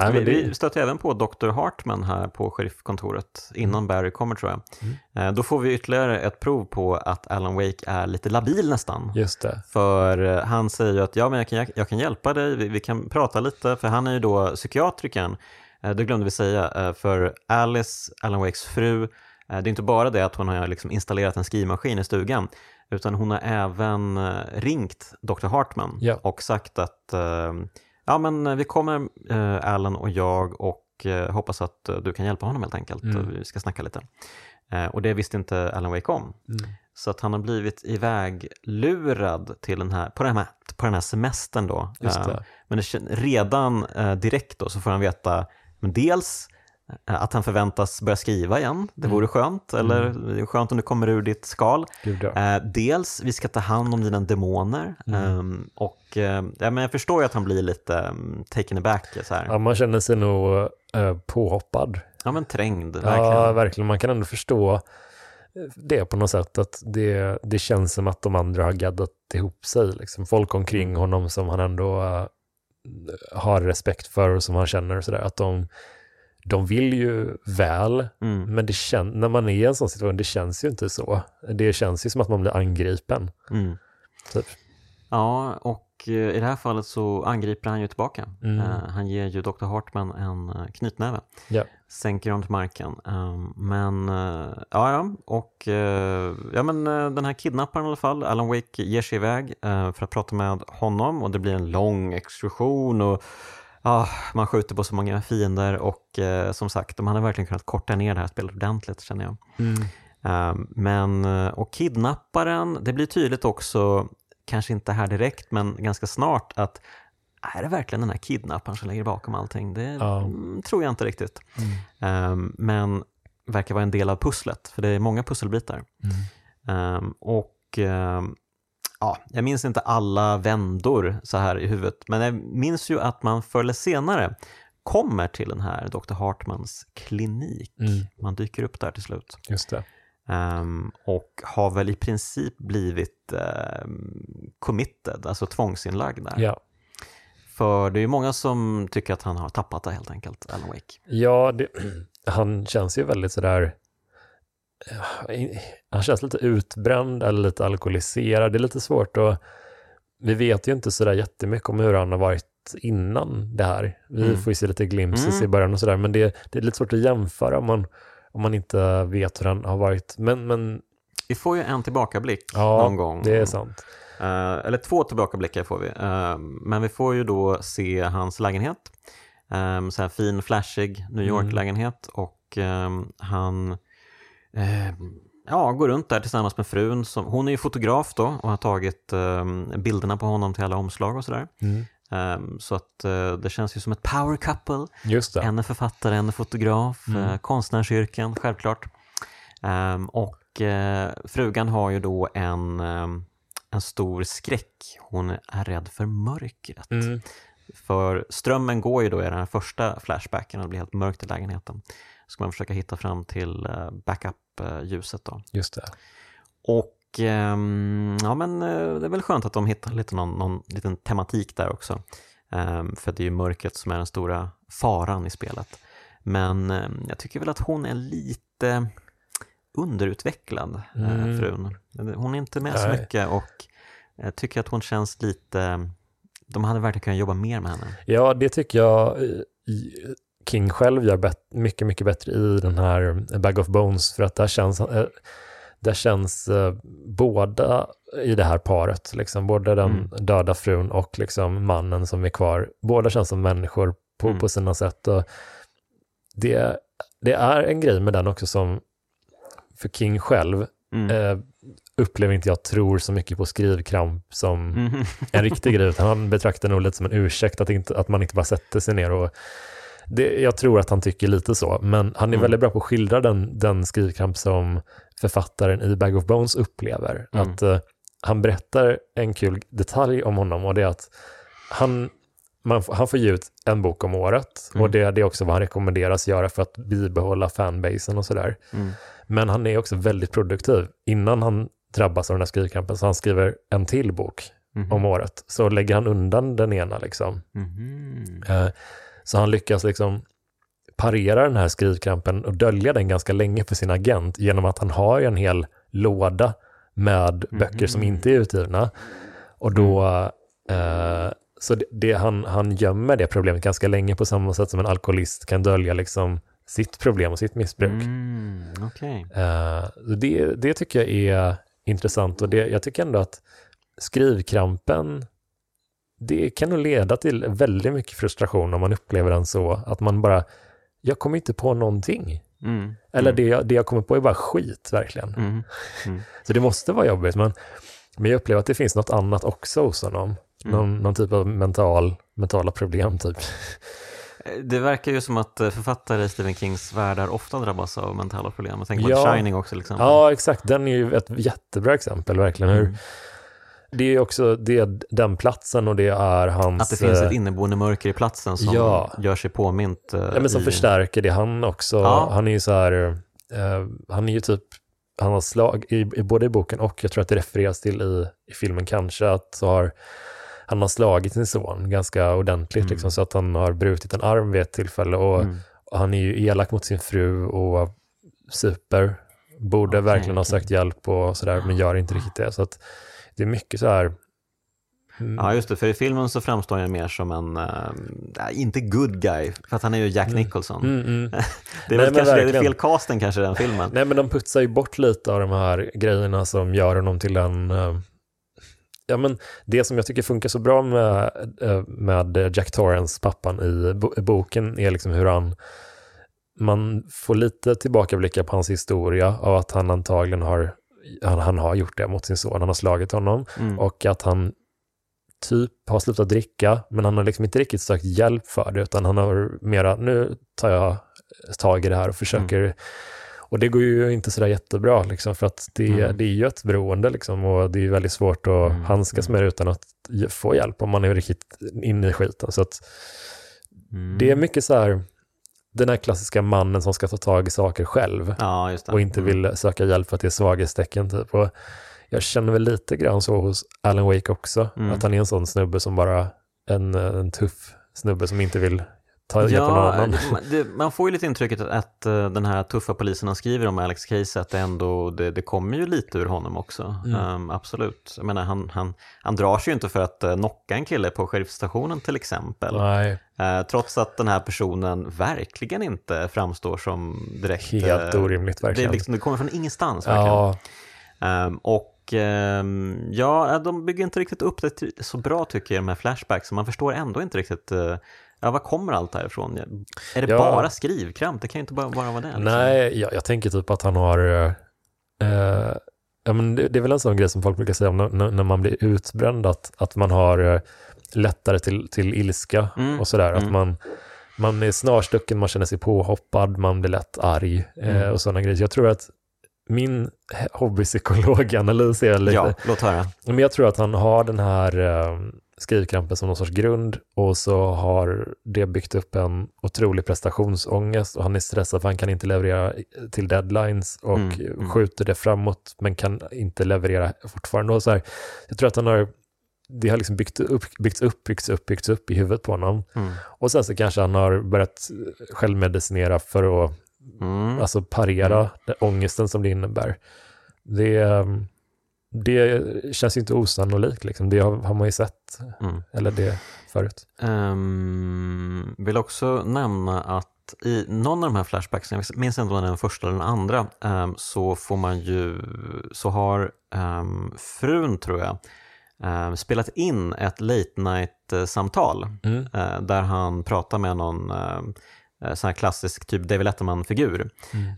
Nej, vi, det, vi stötte även på Dr. Hartman här på sheriffkontoret innan Barry kommer tror jag. Mm. Eh, Då får vi ytterligare ett prov på att Alan Wake är lite labil nästan. Just det. För eh, han säger ju att ja, men jag, kan, jag kan hjälpa dig, vi, vi kan prata lite, för han är ju då psykiatrikern. Eh, Det glömde vi säga, eh, för Alice, Alan Wakes fru, eh, det är inte bara det att hon har liksom installerat en skrivmaskin i stugan, utan hon har även ringt Dr. Hartman Ja. och sagt att ja, men vi kommer, Alan och jag, och hoppas att du kan hjälpa honom helt enkelt. Mm. Vi ska snacka lite. Och det visste inte Alan Wake om. Mm. Så att han har blivit iväglurad till den här, på, den här, på den här semestern då. Det. Men det, redan direkt då så får han veta men dels eh, att han förväntas börja skriva igen, det Mm. vore skönt, eller är skönt om du kommer ur ditt skal. Eh, dels, vi ska ta hand om dina demoner. Mm. Ehm, och eh, ja, men jag förstår ju att han blir lite um, taken aback, så här. ja, man känner sig nog påhoppad. Ja men trängd, verkligen. Ja, verkligen. Man kan ändå förstå det på något sätt. Att det, det känns som att de andra har gaddat ihop sig. Liksom. Folk omkring Mm. honom som han ändå har respekt för och som han känner. Och så där, att de, de vill ju väl, Mm, men det kän, när man är i en sån situation, det känns ju inte så. Det känns ju som att man blir angripen. mm. Typ. Ja, och i det här fallet så angriper han ju tillbaka. Mm. Eh, han ger ju Dr. Hartman en eh, knytnäve, Ja. sänker honom till marken. Um, men, eh, ja, ja, och eh, ja, men eh, den här kidnapparen i alla fall, Alan Wake ger sig iväg eh, för att prata med honom och det blir en lång exkursion och ja, man skjuter på så många fiender och eh, som sagt, de hade verkligen kunnat korta ner det här spelet ordentligt känner jag. Um, men, eh, och kidnapparen, det blir tydligt också, kanske inte här direkt, men ganska snart att är det verkligen den här kidnapparen som ligger bakom allting? Det Ja. mm, tror jag inte riktigt. Mm. Um, men verkar vara en del av pusslet, för det är många pusselbitar. Mm. Um, och um, ja, jag minns inte alla vändor så här i huvudet, men jag minns ju att man förr eller senare kommer till den här Dr. Hartmans klinik. Mm. Man dyker upp där till slut. Just det. Um, och har väl i princip blivit um, committed, alltså tvångsinlagd där. Ja, För det är ju många som tycker att han har tappat det helt enkelt, Alan Wake. ja det, [clears throat] han känns ju väldigt sådär, eh, han känns lite utbränd eller lite alkoholiserad. Det är lite svårt att, vi vet ju inte sådär jättemycket om hur han har varit innan det här. Vi Mm. får ju se lite glimpses Mm. i början och sådär, men det, det är lite svårt att jämföra om man, om man inte vet hur han har varit. Men, men Vi får ju en tillbakablick ja, någon gång. det är sant. Eh, eller två tillbakablickar får vi. Eh, men vi får ju då se hans lägenhet. Um, så här fin, flashig New York-lägenhet. Och ehm, han eh, ja, går runt där tillsammans med frun. Som, hon är ju fotograf då och har tagit ehm, bilderna på honom till alla omslag och sådär. Mm. Ehm, så att eh, det känns ju som ett power couple. Just det. En är författare, en är fotograf, Mm. eh, konstnärsyrken självklart. Ehm, och eh, frugan har ju då en, ehm, en stor skräck. Hon är rädd för mörkret. Mm. För strömmen går ju då i den här första flashbacken och det blir helt mörkt i lägenheten. Ska man försöka hitta fram till backup-ljuset då. Just det. Och ja men eh, det är väl skönt att de hittar lite någon, någon liten tematik där också. Ehm, för det är ju mörkret som är den stora faran i spelet. Men ehm, jag tycker väl att hon är lite underutvecklad, eh, Mm. frun. Hon är inte med så Nej. mycket och jag tycker att hon känns lite... De hade verkligen kunnat jobba mer med henne. Ja, det tycker jag eh, King själv gör mycket, mycket bättre i den här Bag of Bones, för att där känns, eh, där känns eh, båda i det här paret, liksom, både den Mm. döda frun och liksom mannen som är kvar, båda känns som människor på, Mm. på sina sätt. Och det, det är en grej med den också som, för King själv, Mm. eh, upplever inte jag tror så mycket på skrivkramp som [laughs] Mhm. en riktig grej, utan han betraktar nog lite som en ursäkt att, inte, att man inte bara sätter sig ner och det, jag tror att han tycker lite så, men han är Mm. väldigt bra på att skildra den, den skrivkramp som författaren i Bag of Bones upplever. Mm. Att eh, han berättar en kul detalj om honom och det är att han, man, han får ge ut en bok om året Mm. och det, det är också vad han rekommenderas göra för att bibehålla fanbasen och sådär. Mm. Men han är också väldigt produktiv. Innan han drabbas av den här skrivkrampen så han skriver en till bok Mhm. om året, så lägger han undan den ena liksom. Mhm. Eh, Så han lyckas liksom parera den här skrivkrampen och dölja den ganska länge för sin agent genom att han har en hel låda med böcker som inte är utgivna. Och då, eh, så det, det, han, han gömmer det problemet ganska länge på samma sätt som en alkoholist kan dölja liksom sitt problem och sitt missbruk. Mm, Okej. Eh, det, det tycker jag är intressant och det, jag tycker ändå att skrivkrampen, det kan nog leda till väldigt mycket frustration om man upplever den så, att man bara, jag kommer inte på någonting. Mm. Eller mm. det, jag- det jag kommer på är bara skit, verkligen. Mm. [laughs] Så det måste vara jobbigt, men, men jag upplever att det finns något annat också hos honom. Mm. Någon, någon typ av mental, mentala problem, typ. Det verkar ju som att eh, författare i Stephen Kings världar ofta drabbas av mentala problem. Jag tänker på Ja. Shining också exempel. Ja, exakt. Den är ju ett jättebra exempel, verkligen. Hur, Mm. Det är också det, är den platsen och det är hans... Att det finns eh, ett inneboende mörker i platsen som Ja. gör sig påmint. eh, Ja, men som i... förstärker det han också. Ja. Han är ju så här, eh, han är ju typ, han har slag, i, i, både i boken och jag tror att det refereras till i, i filmen kanske, att så har, han har slagit sin son ganska ordentligt, Mm. liksom, så att han har brutit en arm vid ett tillfälle och, Mm. och han är ju elak mot sin fru och super, borde Okej, verkligen ha sökt hjälp och sådär, men gör inte riktigt det. Så att det är mycket så här, mm, Ja, just det. För i filmen så framstår han mer som en, äh, inte good guy, för att han är ju Jack Mm. Nicholson. mm, mm. [laughs] Det är Nej, väl kanske verkligen. fel casten kanske i den filmen. Nej, men de putsar ju bort lite av de här grejerna som gör honom till en... eh, Ja, men det som jag tycker funkar så bra med, eh, med Jack Torrance, pappan i bo- i boken, är liksom hur han... Man får lite tillbakablickar på hans historia av att han antagligen har, han, han har gjort det mot sin son, han har slagit honom Mm. och att han typ har slutat dricka, men han har liksom inte riktigt sökt hjälp för det, utan han har mera, nu tar jag tag i det här och försöker Och det går ju inte sådär jättebra, liksom, för att det, Mm. det är ju ett beroende liksom, och det är väldigt svårt att Mm, handskas med det utan att få hjälp om man är riktigt inne i skiten. Så att Mm. det är mycket så här, den här klassiska mannen som ska ta tag i saker själv Ja, och inte Mm. vill söka hjälp för att det är svaghetstecken. Typ. Och jag känner väl lite grann så hos Alan Wake också, Mm. att han är en sån snubbe som bara, en, en tuff snubbe som inte vill ta Ja, det, det, man får ju lite intrycket att, att eh, den här tuffa polisen han skriver om Alex Case, att det ändå, det, det kommer ju lite ur honom också. Mm. Ehm, absolut. Jag menar, han, han, han drar sig ju inte för att uh, knocka en kille på sheriffstationen till exempel. Eh, trots att den här personen verkligen inte framstår som direkt... helt eh, orimligt det, verkligen. liksom, det kommer från ingenstans verkligen. ja, Ehm, och ja, de bygger inte riktigt upp det så bra tycker jag, de här flashbacks. Man förstår ändå inte riktigt, eh, ja vad kommer allt här ifrån? Är det Ja. bara skrivkramp? Det kan ju inte bara, bara vara det. Liksom. nej, jag, jag tänker typ att han har, eh, eh, ja, men det, det är väl en sån grej som folk brukar säga om när, när man blir utbränd, att, att man har eh, lättare till, till ilska Mm, och sådär. Att mm. man, man är snarstucken, man känner sig påhoppad, man blir lätt arg eh, Mm. och sådana grejer. Jag tror att min hobbypsykologanalys är lite, Ja, låt höra. men jag tror att han har den här eh, skrivkrampen som någon sorts grund och så har det byggt upp en otrolig prestationsångest och han är stressad för han kan inte leverera till deadlines och Mm, mm. skjuter det framåt men kan inte leverera fortfarande. Och så här, jag tror att han har det har liksom byggt upp, byggts upp, byggts upp, byggts upp i huvudet på honom. Mm. Och sen så kanske han har börjat självmedicinera för att Mm. alltså parera Mm. den ångesten som det innebär. Det, ehm, det känns inte osannolikt, liksom. det har, har man ju sett, Mm. eller det förut. Um, vill också nämna att i någon av de här flashbacksen, jag minns inte om det är den första eller den andra, ehm, så får man ju, så har um, frun tror jag, spelat in ett late night-samtal Mm. eh, där han pratar med någon um, sån här klassisk typ David Letterman-figur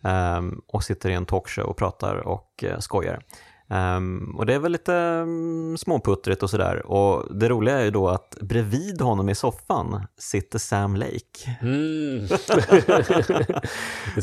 Mm. och sitter i en talkshow och pratar och uh, skojar. Ehm, och det är väl lite um, småputtrigt och sådär. Och det roliga är ju då att bredvid honom i soffan sitter Sam Lake. Mm.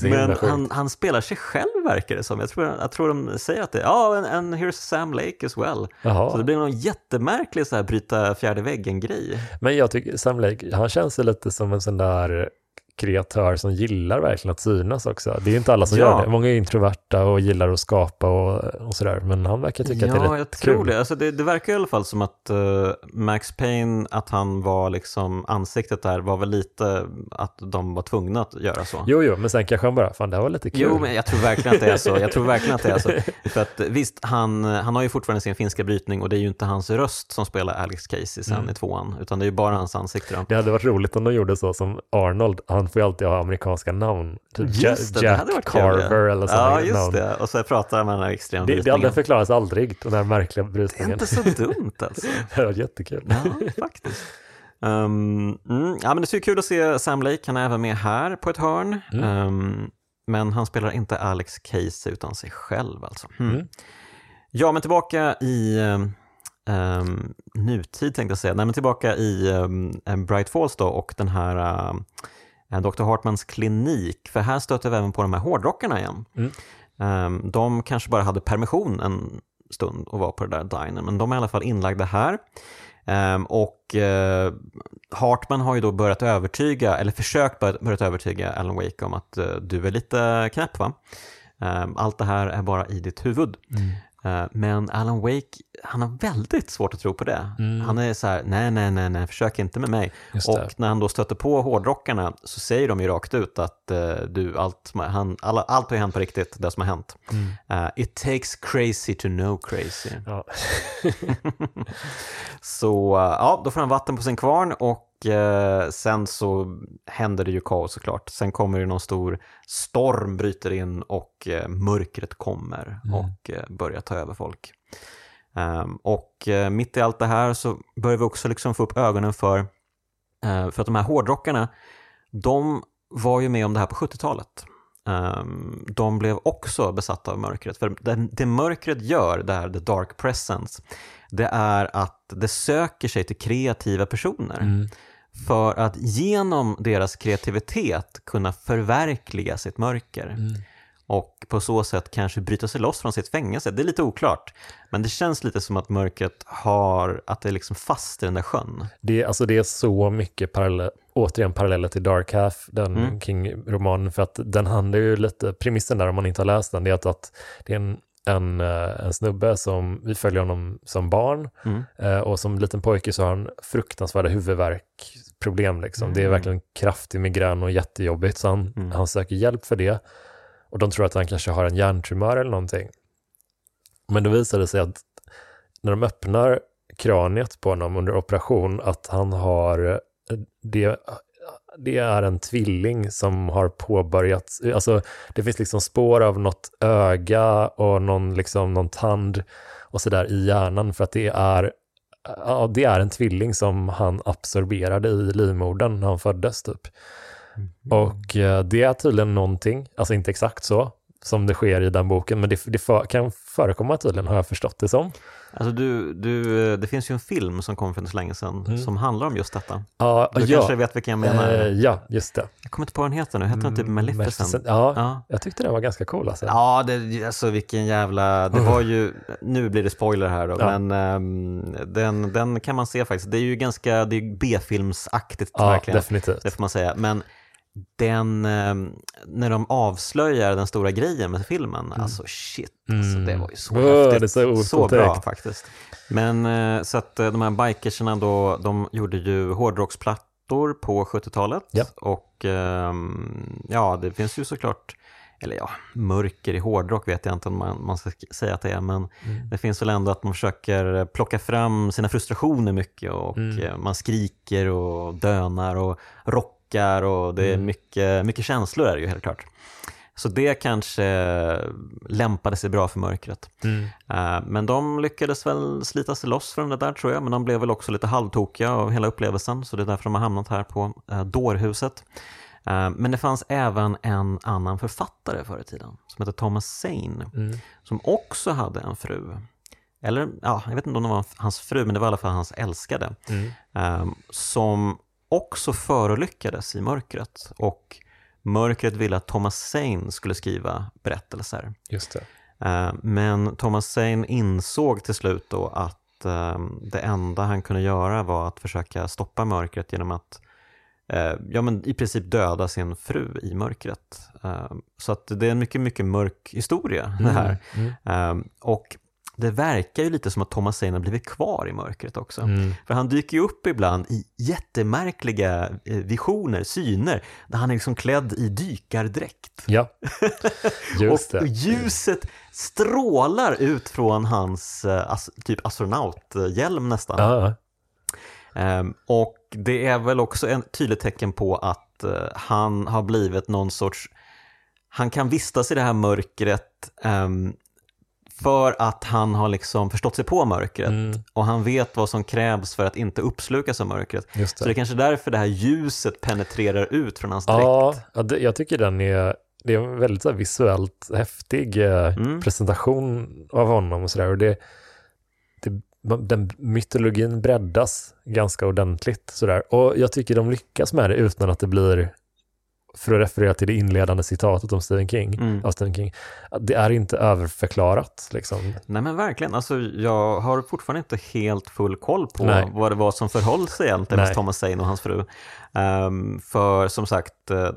[laughs] Men han, han spelar sig själv verkar det som. Jag tror, jag tror de säger att det är, ja, and, and here's Sam Lake as well. Jaha. Så det blir någon jättemärklig så här bryta fjärde väggen-grej. Men jag tycker Sam Lake, han känns lite som en sån där kreatör som gillar verkligen att synas också. Det är inte alla som Ja. gör det. Många är introverta och gillar att skapa och, och sådär. Men han verkar tycka att det är Ja, rätt jag tror kul. det. Alltså det. Det verkar i alla fall som att eh, Max Payne, att han var liksom, ansiktet där var väl lite att de var tvungna att göra så. Jo, jo, men sen kanske han bara, fan det här var lite kul. Jo, men jag tror verkligen att det är så. Jag tror verkligen att det är så. [laughs] För att visst, han, han har ju fortfarande sin finska brytning och det är ju inte hans röst som spelar Alex Casey sen Mm. i tvåan, utan det är ju bara hans ansikte. Då. Det hade varit roligt om de gjorde så som Arnold, han får ju alltid ha amerikanska namn. Typ Just det, det Jack hade varit Carver kul. ja. eller sådana Ja, just namn. det. Och så pratar man den här extrema Det, det brytningen. aldrig förklaras aldrig, den här märkliga Det är brytningen. inte så dumt alltså. [laughs] Det varit jättekul. Ja, faktiskt. Um, mm, ja, men det är kul att se Sam Lake, han är även med här på ett hörn. Mm. Um, men han spelar inte Alex Casey utan sig själv alltså. Hmm. Mm. Ja, men tillbaka i um, nutid tänkte jag säga. Nej, men tillbaka i um, Bright Falls då och den här uh, Dr. Hartmans klinik. För här stöter vi även på de här hårdrockarna igen. Mm. Um, de kanske bara hade permission en stund och var på det där dinern, men de är i alla fall inlagda här. Ehm, och eh, Hartman har ju då börjat övertyga, eller försökt börjat, övertyga Alan Wake om att eh, du är lite knäpp va? Ehm, allt det här är bara i ditt huvud. Eh, men Alan Wake, han har väldigt svårt att tro på det. Mm. Han är så här, nej, nej, nej, nej, försök inte med mig. Och när han då stöter på hårdrockarna så säger de ju rakt ut att eh, du, allt, han, alla, allt har hänt på riktigt, det som har hänt. Mm. Eh, it takes crazy to know crazy. Ja. [laughs] [laughs] Så ja, då får han vatten på sin kvarn och eh, sen så händer det ju kaos såklart. Sen kommer det någon stor storm bryter in och eh, mörkret kommer Mm. och eh, börjar ta över folk. Ehm, och eh, mitt i allt det här så börjar vi också liksom få upp ögonen för, eh, för att de här hårdrockarna, de var ju med om det här på 70-talet. Ehm, de blev också besatta av mörkret. För det, det mörkret gör, det här the dark presence, det är att det söker sig till kreativa personer Mm. För att genom deras kreativitet kunna förverkliga sitt mörker. Mm. och på så sätt kanske bryta sig loss från sitt fängelse. Det är lite oklart, men det känns lite som att mörkret har, att det är liksom fast i den där sjön. Det, alltså det är så mycket parallell, återigen paralleller till Dark Half, den Mm. King-romanen, för att den handlar ju lite, premissen där om man inte har läst den, det är att, att det är en, en, eh, en snubbe som, vi följer honom som barn, Mm. eh, och som liten pojke så har han fruktansvärda huvudvärkproblem liksom. Det är Mm. verkligen kraftig migrän och jättejobbigt, så han, Mm. han söker hjälp för det. Och de tror att han kanske har en hjärntumör eller någonting. Men då visar det sig att när de öppnar kraniet på honom under operation att han har, det, det är en tvilling som har påbörjat, alltså det finns liksom spår av något öga och någon, liksom, någon tand och sådär i hjärnan för att det är, ja, det är en tvilling som han absorberade i livmodern när han föddes typ. Och eh, det är tydligen någonting, alltså inte exakt så, som det sker i den boken, men det, det för, kan förekomma tydligen, har jag förstått det som. Alltså du, du, det finns ju en film som kom för inte så länge sedan Mm. som handlar om just detta. Ja, Du ja. kanske vet vilken jag menar? Eh, ja, just det. Jag kommer inte på vad den heter nu, heter den typ Maleficent? Ja, Ja. jag tyckte den var ganska cool alltså. Ja, det, alltså vilken jävla, det var ju, nu blir det spoiler här då, Ja. men ehm, den, den kan man se faktiskt. Det är ju ganska, det är B-filmsaktigt Ja, verkligen, definitivt. det får man säga. Men den, ehm, när de avslöjar den stora grejen med filmen, alltså shit, alltså, det var ju så Mm. Häftigt. så så bra faktiskt. Men eh, så att eh, de här bikerserna då, de gjorde ju hårdrocksplattor på 70-talet Ja. och ehm, ja, det finns ju såklart eller ja, mörker i hårdrock vet jag inte om man, man ska sk- säga att det är, men Mm. det finns väl ändå att man försöker plocka fram sina frustrationer mycket och Mm. eh, man skriker och dönar och rockar och det är Mm. mycket, mycket känslor är det ju helt klart. Så det kanske lämpade sig bra för mörkret. Mm. Eh, Men de lyckades väl slita sig loss från det där tror jag, men de blev väl också lite halvtokiga av hela upplevelsen, så det är därför de har hamnat här på eh, dårhuset. Eh, Men det fanns även en annan författare förr i tiden, som hette Thomas Zane, Mm. som också hade en fru. Eller, ja, jag vet inte om det var hans fru, men det var i alla fall hans älskade, Mm. som också förolyckades i mörkret. Och mörkret ville att Thomas Zane skulle skriva berättelser. Just det. Eh, Men Thomas Zane insåg till slut då att eh, det enda han kunde göra var att försöka stoppa mörkret genom att eh, ja, men i princip döda sin fru i mörkret. Så att det är en mycket, mycket mörk historia det här. Mm. Eh, Och det verkar ju lite som att Thomas Zane har blivit kvar i mörkret också. Mm. För han dyker ju upp ibland i jättemärkliga eh, visioner, syner, där han är liksom klädd i dykardräkt. Ja, [laughs] just och det. ljuset strålar ut från hans eh, as, typ astronauthjälm nästan. Ja. Ehm, och det är väl också ett tydligt tecken på att eh, han har blivit någon sorts, han kan vistas i det här mörkret ehm, för att han har liksom förstått sig på mörkret Mm. och han vet vad som krävs för att inte uppslukas av mörkret. Just Så det är kanske därför det här ljuset penetrerar ut från hans dräkt. Ja, det, jag tycker den är, det är en väldigt så här, visuellt häftig eh, Mm. presentation av honom och sådär. Det, det, den mytologin breddas ganska ordentligt sådär. Och jag tycker de lyckas med det utan att det blir, för att referera till det inledande citatet om Stephen King, Mm. av Stephen King, det är inte överförklarat liksom. Nej men verkligen, alltså, jag har fortfarande inte helt full koll på Nej. vad det var som förhöll sig egentligen med Thomas Zane och hans fru. Ehm, för som sagt, eh,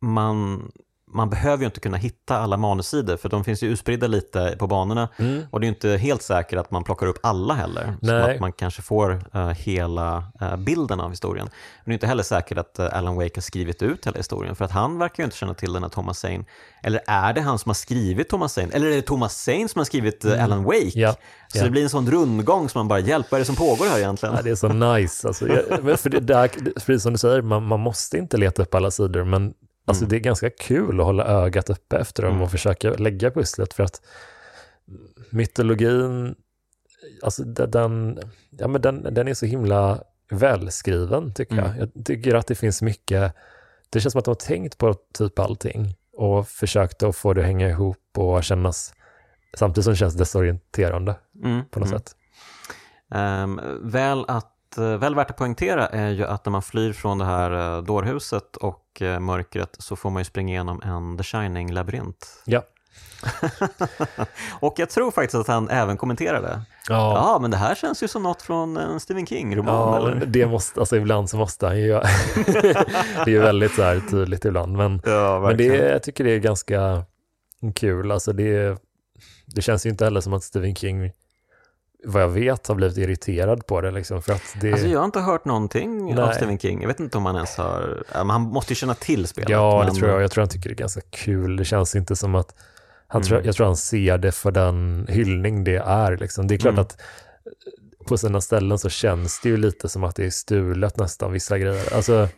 man, man behöver ju inte kunna hitta alla manussidor för de finns ju utspridda lite på banorna Mm. och det är inte helt säkert att man plockar upp alla heller. Så Nej. att man kanske får eh, hela eh, bilden av historien. Men det är inte heller säkert att eh, Alan Wake har skrivit ut hela historien för att han verkar ju inte känna till den här Thomas Zane. Eller är det han som har skrivit Thomas Zane? Eller är det Thomas Zane som har skrivit eh, Alan Wake? Mm. Ja, Så ja. det blir en sån rundgång som man bara, hjälp, vad är det som pågår här egentligen? Ja, det är så nice. Alltså, jag, för det där, precis som du säger, man, man måste inte leta upp alla sidor, men alltså, Mm. det är ganska kul att hålla ögat uppe efter dem Mm. och försöka lägga pusslet för att mytologin, alltså de- den, ja, men den, den är så himla välskriven tycker Mm. jag. Jag tycker att det finns mycket, det känns som att de har tänkt på typ allting och försökt att få det att hänga ihop och kännas, samtidigt som det känns desorienterande Mm, på något mm. sätt. Ehm, väl, att, väl värt att poängtera är ju att när man flyr från det här uh, dårhuset och eh, mörkret så får man ju springa igenom en The Shining-labyrint. Ja. [laughs] och jag tror faktiskt att han även kommenterade. Ja. ja, men det här känns ju som något från en Stephen King-roman. Ja, eller? det måste, alltså ibland så måste han ju göra. [laughs] det är ju väldigt så här tydligt ibland, men, ja, men det, jag tycker det är ganska kul. Alltså det, det känns ju inte heller som att Stephen King vad jag vet har blivit irriterad på det. Liksom, för att det... Alltså jag har inte hört någonting Nej. av Stephen King. Jag vet inte om han ens har... han måste ju känna till spelet. Ja, men... det tror jag. Jag tror han tycker det är ganska kul. Det känns inte som att... Han mm. tror, jag tror han ser det för den hyllning det är. Liksom. Det är klart mm. att på sina ställen så känns det ju lite som att det är stulet nästan, vissa grejer. Alltså,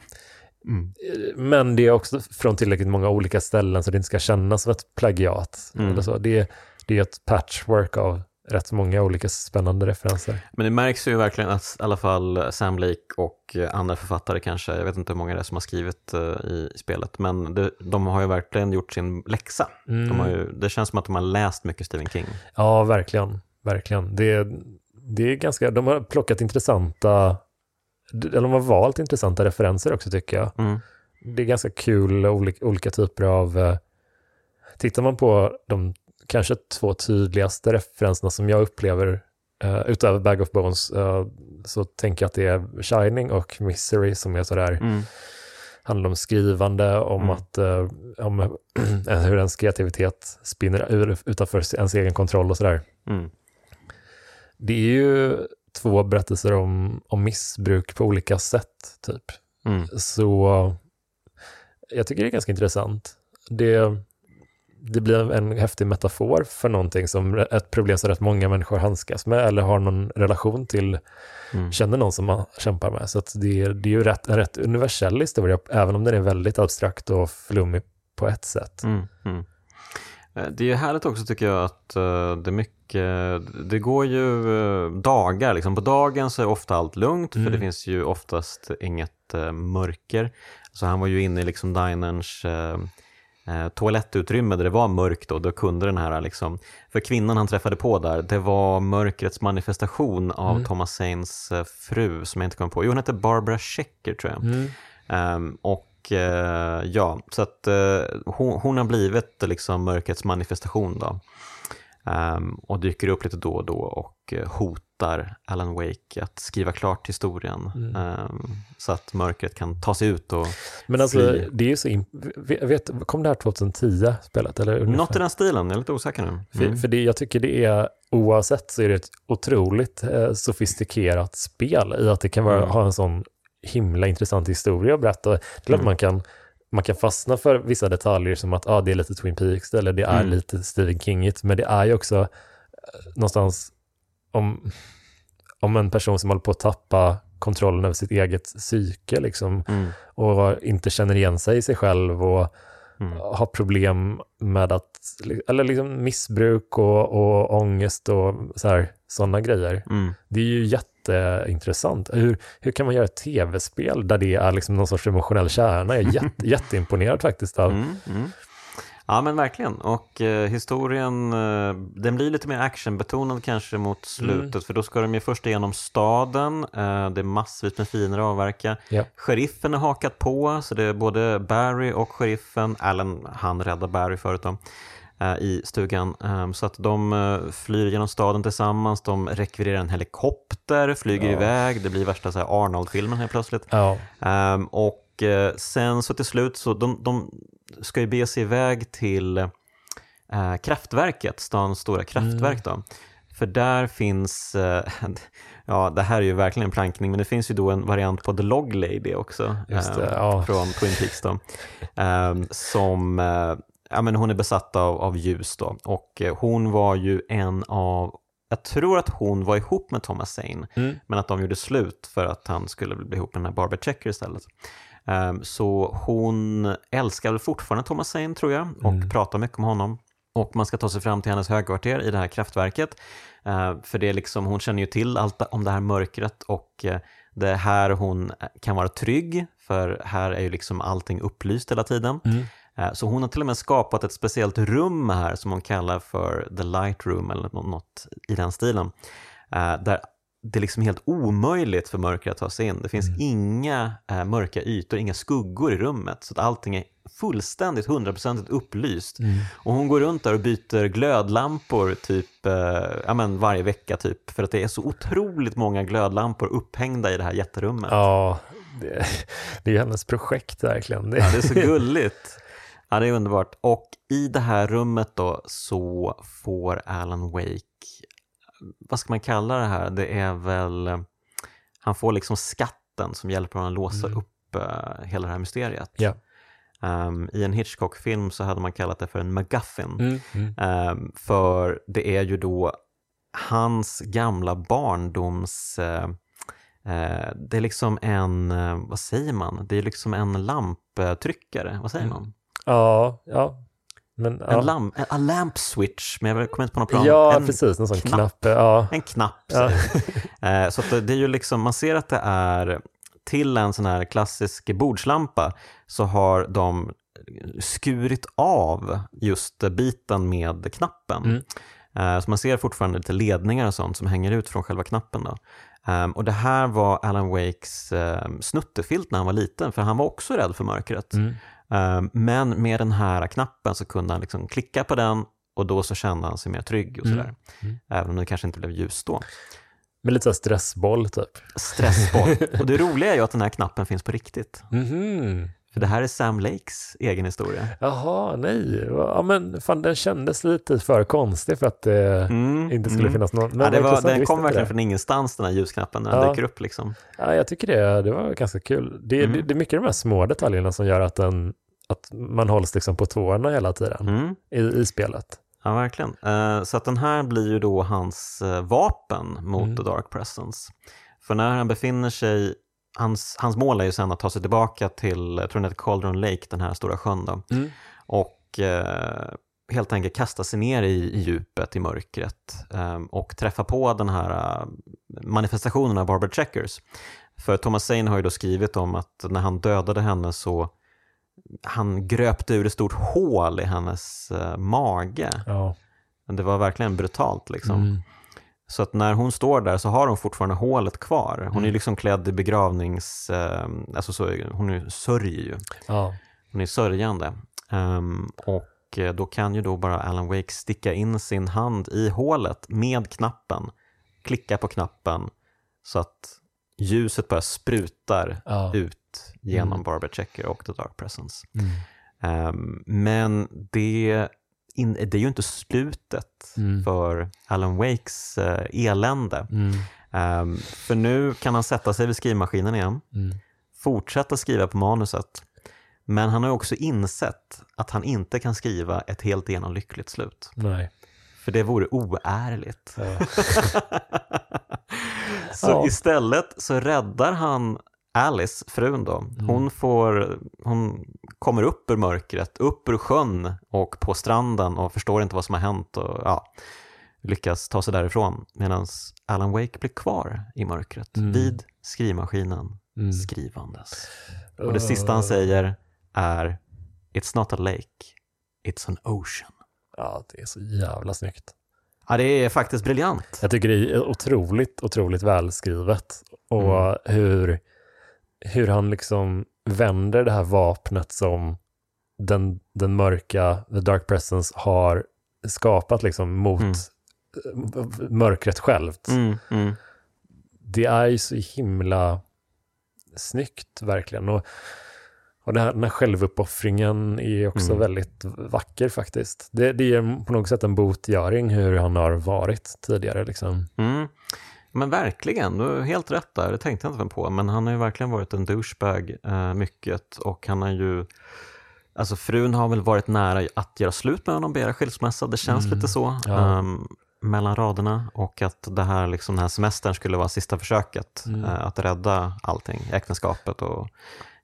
mm. Men det är också från tillräckligt många olika ställen så det inte ska kännas som ett plagiat. Mm. Eller så. Det, det är ett patchwork av rätt många olika spännande referenser. Men det märks ju verkligen att i alla fall Sam Lake och andra författare kanske, jag vet inte hur många det är som har skrivit uh, i spelet, men det, de har ju verkligen gjort sin läxa. Mm. De ju, det känns som att de har läst mycket Stephen King. Ja, verkligen. verkligen. Det, det är ganska, de har plockat intressanta, eller de har valt intressanta referenser också tycker jag. Mm. Det är ganska kul, olika, olika typer av uh, Tittar man på de kanske två tydligaste referenserna som jag upplever uh, utöver Bag of Bones uh, så tänker jag att det är Shining och Misery som är sådär mm. handlar om skrivande, om mm. att uh, om [clears throat] hur ens kreativitet spinner ur, utanför ens egen kontroll och sådär. Mm. Det är ju två berättelser om, om missbruk på olika sätt, typ. Mm. Så jag tycker det är ganska intressant. Det det blir en häftig metafor för någonting som ett problem som rätt många människor handskas med eller har någon relation till, mm. känner någon som man kämpar med. Så det, är, det är ju rätt, en rätt universell historia, även om den är väldigt abstrakt och flummig på ett sätt. Mm, mm. Eh, det är härligt också tycker jag att uh, det är mycket, det går ju uh, dagar, liksom. på dagen så är ofta allt lugnt för det mm. finns ju oftast inget mörker. Så han var ju inne i liksom dinerns eh, toalettutrymme där det var mörkt och då kunde den här, liksom, för kvinnan han träffade på där, det var mörkrets manifestation av mm. Thomas Sains eh, fru som jag inte kommer på. Jo, hon hette Barbara Schecker tror jag. Mm. Um, och eh, ja, så att eh, hon, hon, har blivit liksom mörkrets manifestation då. Um, och dyker upp lite då och då och uh, hotar Alan Wake att skriva klart historien mm. um, så att mörkret kan ta sig ut och Men alltså, fly. det är ju så, vet, kom det här 2010 spelet? Eller Något i den stilen, jag är lite osäker nu. Mm. För, för det, jag tycker det är, oavsett så är det ett otroligt eh, sofistikerat spel i att det kan vara, mm. ha en sån himla intressant historia att berätta. Det är klart mm. man kan man kan fastna för vissa detaljer som att ah, det är lite Twin Peaks eller det är mm. lite Stephen Kingigt, men det är ju också eh, någonstans om, om en person som håller på att tappa kontrollen över sitt eget psyke liksom, mm. och inte känner igen sig i sig själv och mm. har problem med att, eller liksom missbruk och, och ångest och sådana grejer. Mm. Det är ju jätte jätteintressant. Hur, hur kan man göra ett tv-spel där det är liksom någon sorts emotionell kärna? Jag är jätte, [laughs] jätteimponerad faktiskt av. Mm, mm. Ja men verkligen och eh, historien eh, den blir lite mer actionbetonad kanske mot slutet mm. för då ska de ju först igenom staden, eh, det är massvis med fiender att avverka. Ja. Sheriffen är hakat på så det är både Barry och sheriffen, Alan han räddar Barry förut då. Eh, i stugan. Ehm, så att de eh, flyr genom staden tillsammans, de rekvirerar en helikopter, flyger ja. iväg, det blir värsta Arnold-filmen helt plötsligt. Ja. Um, och eh, sen så till slut så de, de ska ju bege sig iväg till kraftverket, stans stora kraftverk mm. då. För där finns, [laughs] ja det här är ju verkligen en plankning, men det finns ju då en variant på The Log Lady också. Det, um, ja. Från Twin Peaks då. Som ja, men hon är besatt av, av ljus då och eh, hon var ju en av jag tror att hon var ihop med Thomas Zane, mm. men att de gjorde slut för att han skulle bli ihop med den här Barbara Checker istället. Um, så hon älskar väl fortfarande Thomas Zane tror jag och mm. pratar mycket om honom. Och man ska ta sig fram till hennes högkvarter i det här kraftverket. Uh, för det är liksom, hon känner ju till allt om det här mörkret och uh, det är här hon kan vara trygg, för här är ju liksom allting upplyst hela tiden. Mm. Eh, så hon har till och med skapat ett speciellt rum här som hon kallar för The Light Room eller något i den stilen. Eh, där det är liksom helt omöjligt för mörker att ta sig in. Det finns Mm. inga eh, mörka ytor, inga skuggor i rummet. Så att allting är fullständigt, hundraprocentigt upplyst. Och hon går runt där och byter glödlampor typ, eh, ja, men varje vecka typ. För att det är så otroligt många glödlampor upphängda i det här jätterummet. Ja, det, det är hennes projekt verkligen. Det, Ja, det är så [laughs] gulligt. Ja, det är underbart. Och i det här rummet då så får Alan Wake, vad ska man kalla det här? Det är väl, han får liksom skatten som hjälper honom att låsa Mm. upp eh, hela det här mysteriet. Ja. Ehm, I en Hitchcock-film så hade man kallat det för en MacGuffin. Mm, mm. Ehm, för det är ju då hans gamla barndoms... eh, det är liksom en, vad säger man? Det är liksom en lamptryckare, vad säger Mm. man? Ja, ja. Men, En ja. lamp, a lamp switch, men jag kommer inte på någon plan. ja, en, precis. Någon sån knapp. knapp. Ja. en knapp. Ja. [laughs] Eh, så att det, är ju liksom, man ser att det är till en sån här klassisk bordslampa så har de skurit av just biten med knappen. Mm. Eh, Så man ser fortfarande lite ledningar och sånt som hänger ut från själva knappen. Då. Ehm, Och det här var Alan Wakes eh, snuttefilt när han var liten, för han var också rädd för mörkret. Mm. Ehm, Men med den här knappen så kunde han liksom klicka på den och då så kände han sig mer trygg och Mm. sådär. Mm. Även om det kanske inte blev ljus då. Med lite så stressboll typ. Stressboll. [laughs] och det roliga är ju att den här knappen finns på riktigt. Mhm. För det här är Sam Lakes egen historia. Jaha, nej. Ja, men fan, den kändes lite för konstig för att det Mm, inte skulle mm. finnas någon. Men Ja, det var, den kom verkligen det. från ingenstans den här ljusknappen när den Ja. dyker upp. Liksom. Ja, jag tycker det, det var ganska kul. Det, Mm. det, det är mycket de här små detaljerna som gör att, den, att man hålls liksom på tårna hela tiden Mm. i, i spelet. Ja, verkligen. Eh, Så att den här blir ju då hans eh, vapen mot Mm. The Dark Presence. För när han befinner sig, hans, hans mål är ju sen att ta sig tillbaka till, jag tror den heter Cauldron Lake, den här stora sjön då. Mm. Och eh, helt enkelt kasta sig ner i, i djupet, i mörkret eh, och träffa på den här eh, manifestationen av Barbara Checkers. För Thomas Zane har ju då skrivit om att när han dödade henne så han gröpte ur ett stort hål i hennes eh, mage. Ja. Det var verkligen brutalt liksom. Mm. Så att när hon står där så har hon fortfarande hålet kvar. Hon är Mm. ju liksom klädd i begravnings... Eh, alltså så, hon är, sörjer ju. ja. Hon är sörjande. Ehm, och eh, då kan ju då bara Alan Wake sticka in sin hand i hålet med knappen, klicka på knappen så att ljuset bara sprutar Ja. ut genom Mm. Barbara Checker och The Dark Presence. Mm. Ehm, men det, in, det är ju inte slutet Mm. för Alan Wakes eh, elände. Mm. Ehm, för nu kan han sätta sig vid skrivmaskinen igen, Mm. fortsätta skriva på manuset. Men han har också insett att han inte kan skriva ett helt igenom lyckligt slut. Nej. För det vore oärligt. Ja. [laughs] så Ja. istället så räddar han Alice, frun då. Hon, får, hon kommer upp ur mörkret, upp ur sjön och på stranden och förstår inte vad som har hänt och ja, lyckas ta sig därifrån. Medan Alan Wake blir kvar i mörkret Mm. vid skrivmaskinen Mm. skrivandes. Och det sista han säger är It's not a lake, it's an ocean. Ja, det är så jävla snyggt. Ja, det är faktiskt briljant. Jag tycker det är otroligt, otroligt välskrivet. Och Mm. hur, hur han liksom vänder det här vapnet som den, den mörka, the dark presence, har skapat liksom mot Mm. eh, mörkret självt. Mm, mm. Det är ju så himla snyggt verkligen. Och, och den här, den här självuppoffringen är också Mm. väldigt vacker faktiskt. Det, det är på något sätt en botgöring hur han har varit tidigare. Liksom. Men verkligen, du har helt rätt där, det tänkte jag inte på. Men han har ju verkligen varit en douchebag eh, mycket och han har ju Alltså frun har väl varit nära att göra slut med honom, begära skilsmässa, det känns Mm. lite så. Ja. ehm, mellan raderna och att det här, liksom, den här semestern skulle vara sista försöket Mm. eh, att rädda allting, äktenskapet och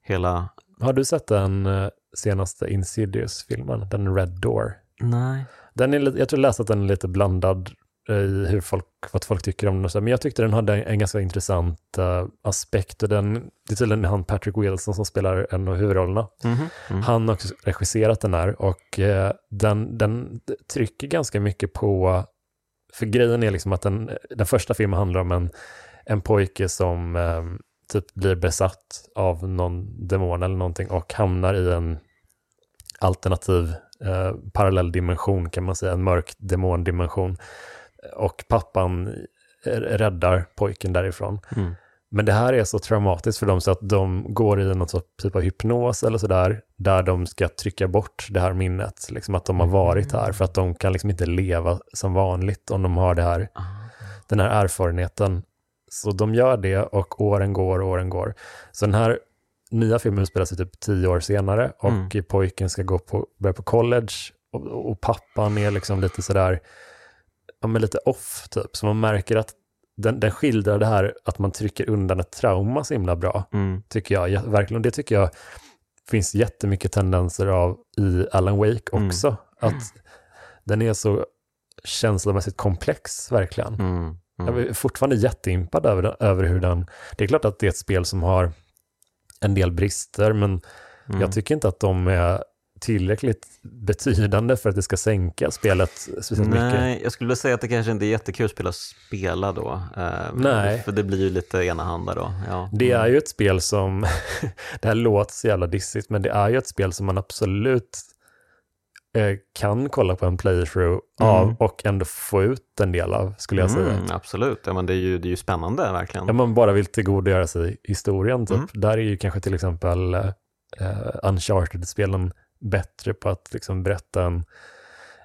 hela... Har du sett den eh, senaste Insidious-filmen, den Red Door? Nej. Den är, jag tror jag läste att den är lite blandad i hur folk, vad folk tycker om den. och så, Men jag tyckte den hade en, ganska intressant eh, aspekt. Och den, det är tydligen han Patrick Wilson som spelar en av huvudrollerna. Mhm. Mm. Han har också regisserat den här och eh, den, den trycker ganska mycket på för grejen är liksom att den, den första filmen handlar om en, en pojke som eh, typ blir besatt av någon demon eller någonting och hamnar i en alternativ eh, parallell dimension kan man säga, en mörk demondimension. Och pappan räddar pojken därifrån. Mm. Men det här är så traumatiskt för dem så att de går i någon typ av hypnos eller sådär, där de ska trycka bort det här minnet, liksom att de har varit här, för att de kan liksom inte leva som vanligt om de har det här, Ah. den här erfarenheten. Så de gör det och åren går, åren går. Så den här nya filmen utspelar sig typ tio år senare och Mm. pojken ska gå på, börja på college och, och pappan är liksom lite sådär, ja men lite off typ. Så man märker att den, den skildrar det här att man trycker undan ett trauma så himla bra, Mm. tycker jag. Ja, verkligen, det tycker jag finns jättemycket tendenser av i Alan Wake Mm. också. Att den är så känslomässigt komplex, verkligen. Mm. Jag Mm. är fortfarande jätteimpad över, den- över hur den... Det är klart att det är ett spel som har en del brister, men Mm. jag tycker inte att de är tillräckligt betydande för att det ska sänka spelet speciellt mycket. Nej, jag skulle vilja säga att det kanske inte är jättekul att spela då. Eh, Nej. För det blir ju lite enahanda då. Ja. Det Mm. är ju ett spel som, [laughs] det här låter så jävla dissigt, men det är ju ett spel som man absolut eh, kan kolla på en playthrough av Mm. och ändå få ut en del av, skulle jag säga. Mm, absolut, ja, men det, är ju, det är ju spännande verkligen. Om man bara vill tillgodogöra sig historien, typ. Mm. där är ju kanske till exempel eh, Uncharted-spelen bättre på att liksom berätta en,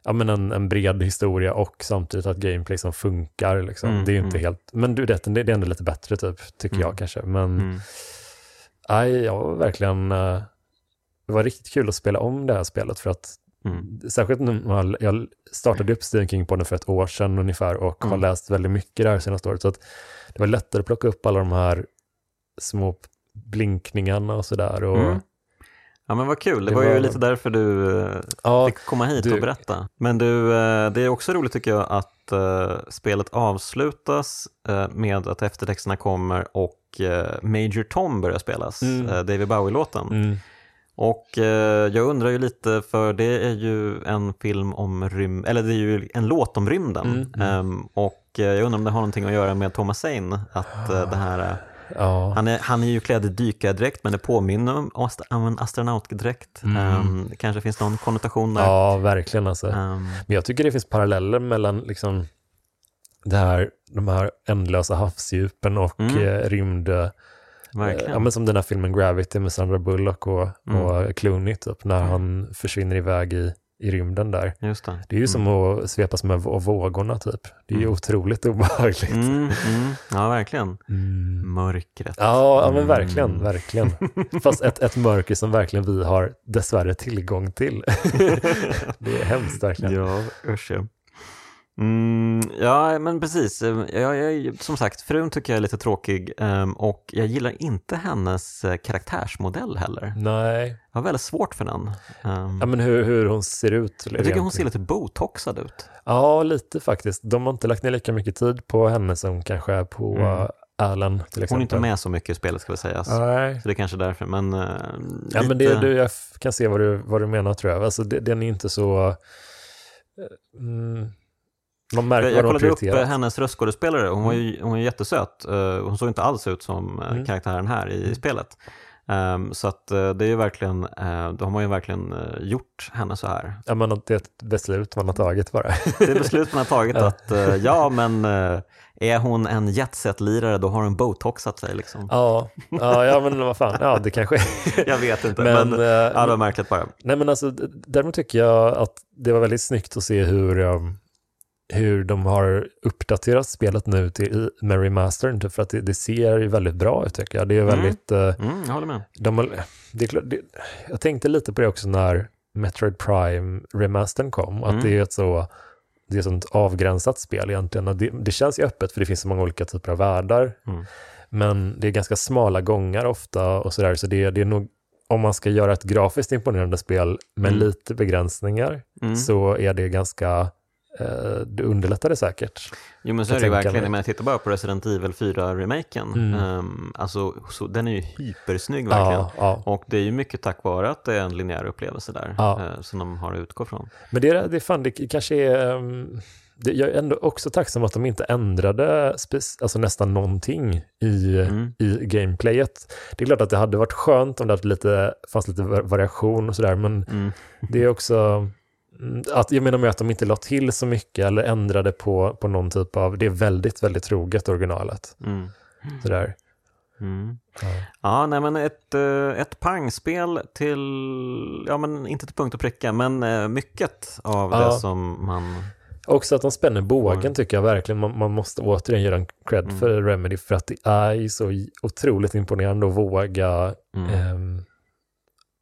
ja, men en, en bred historia och samtidigt att gameplay som funkar. Liksom. Mm, det är inte mm. helt, men du det det är ändå lite bättre typ, tycker Mm. jag kanske. Men Mm. nej, jag var verkligen, eh, det var riktigt kul att spela om det här spelet för att Mm. Särskilt när jag startade upp Stephen King på den för ett år sedan ungefär och har Mm. läst väldigt mycket det här senaste året. Så att det var lättare att plocka upp alla de här små blinkningarna och sådär. Och. Ja men vad kul, det, Det var, ju var- lite därför du eh, Ja, fick komma hit du- och berätta. Men du, eh, det är också roligt tycker jag att eh, spelet avslutas med att eftertexterna kommer och Major Tom börjar spelas, Mm. David Bowie-låten. mm, Och jag undrar ju lite, för det är ju en film om rym eller det är ju en låt om rymden. Mm, mm. Ehm, och jag undrar om det har någonting att göra med Thomas Zane, att det här ja. han är, han är ju klädd i dykardräkt men det påminner om en astronautdräkt. Mm. Det kanske finns någon konnotation där. ja, verkligen alltså. Ehm, Men jag tycker det finns paralleller mellan liksom det här, de här ändlösa havsdjupen och Mm. eh, rymd... eh, verkligen. Ja, men som den här filmen Gravity med Sandra Bullock och, Mm. och Clooney, typ, när han försvinner iväg i, i rymden där. Just det. Det är ju som att svepas med vågorna typ. Det är ju Mm. otroligt [laughs] obehagligt. Mm, mm, ja, verkligen. Mm. Mörkret. Ja, ja, men Mm. verkligen, verkligen. [laughs] Fast ett, ett mörker som verkligen vi har dessvärre tillgång till. [laughs] det är hemskt verkligen. Ja, usch ja. Mm, ja, men precis. Eh, Jag, jag, som sagt, frun tycker jag är lite tråkig ehm, och jag gillar inte hennes eh, karaktärsmodell heller. Nej, Jag har väldigt svårt för den. Ehm, ja, men hur, hur hon ser ut. jag tycker hon ser lite botoxad ut. Ja, lite faktiskt. De har inte lagt ner lika mycket tid på henne som kanske är på Mm. uh, Alan. Hon är inte med så mycket i spelet ska vi säga. Nej. Så det är kanske därför, men eh, Ja, lite... men det, du, jag kan se vad du, vad du menar tror jag. Alltså, det, den är inte så... eh, Mm, man märker jag, jag kollade upp eh, hennes röstskådespelare, hon var ju hon var jättesöt. Eh, Hon såg inte alls ut som eh, Mm. karaktären här i Mm. spelet. Ehm, så att eh, det är ju verkligen, uh, de har ju verkligen eh, gjort henne så här. Ja, men det är ett beslut man har tagit bara. Det är beslut man har tagit [laughs] att, ja men är hon en jetset-lirare då har hon botoxat sig liksom. ja, ja, ja, men vad fan. Ja, det kanske [laughs] Jag vet inte, Men, men, ja, det var märkligt bara. Nej men alltså, däremot tycker jag att det var väldigt snyggt att se hur, um, hur de har uppdaterat spelet nu till, med remastern, typ, för att det, det ser ju väldigt bra ut tycker jag. Det är Mm. väldigt, eh, Mm, jag håller med. de det det, jag tänkte lite på det också när Metroid Prime remastern kom, att Mm. det är ett så det är ett sånt avgränsat spel egentligen. Det, det känns ju öppet för det finns så många olika typer av världar. Mm. Men det är ganska smala gångar ofta och sådär. Så det, det är nog, om man ska göra ett grafiskt imponerande spel med Mm. lite begränsningar Mm. så är det ganska, det underlättar det säkert. Jo men så är det verkligen, jag menar titta bara på Resident Evil 4-remaken. Mm. alltså, så, den är ju hypersnygg verkligen. Ja, ja. Och det är ju mycket tack vare att det är en linjär upplevelse där Ja. eh, som de har att utgå från. Men det, det, fan, det kanske är, ehm, det, jag är ändå också tacksam att de inte ändrade alltså nästan någonting i, Mm. i gameplayet. Det är klart att det hade varit skönt om det hade lite, fanns lite va- variation och sådär, men Mm. det är också att, jag menar med att de inte la till så mycket eller ändrade på, på någon typ av, det är väldigt, väldigt troget originalet. Mm. Sådär. Mm. Ja. Ja, nej men ett, eh, ett pangspel till, ja men inte till punkt och pricka, men eh, mycket av Ja. det som man... Också att de spänner bågen Mm. tycker jag verkligen. Man, man måste återigen göra en cred Mm. för Remedy för att det är så otroligt imponerande att våga Mm. ehm,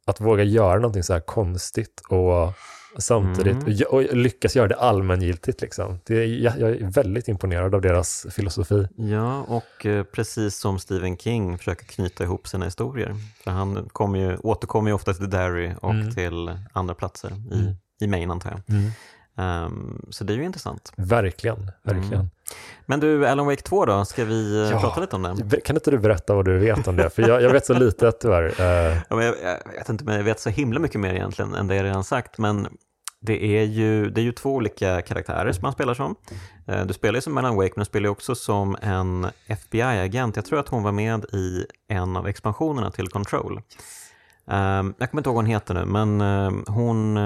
att våga göra någonting så här konstigt och samtidigt Mm. och, och lyckas göra det allmängiltigt. Liksom. Det jag, jag är väldigt imponerad av deras filosofi. Ja, och eh, precis som Stephen King försöker knyta ihop sina historier. För han kommer ju, återkommer ju ofta till Derry och Mm. till andra platser i, Mm. i Maine antar jag. Mm. Ehm, så det är ju intressant. Verkligen, verkligen. Mm. Men du, Alan Wake 2 då, ska vi eh, Ja. prata lite om det? Kan inte du berätta vad du vet om det? För jag, jag vet så lite tyvärr. Eh, Ja, men jag, jag vet inte, men jag vet så himla mycket mer egentligen än det jag redan sagt. Men det är ju, det är ju två olika karaktärer som man spelar som. Eh, Du spelar ju som Alan Wake, men du spelar ju också som en FBI-agent. Jag tror att hon var med i en av expansionerna till Control. Ehm, Jag kommer inte ihåg vad hon heter nu, men ehm, hon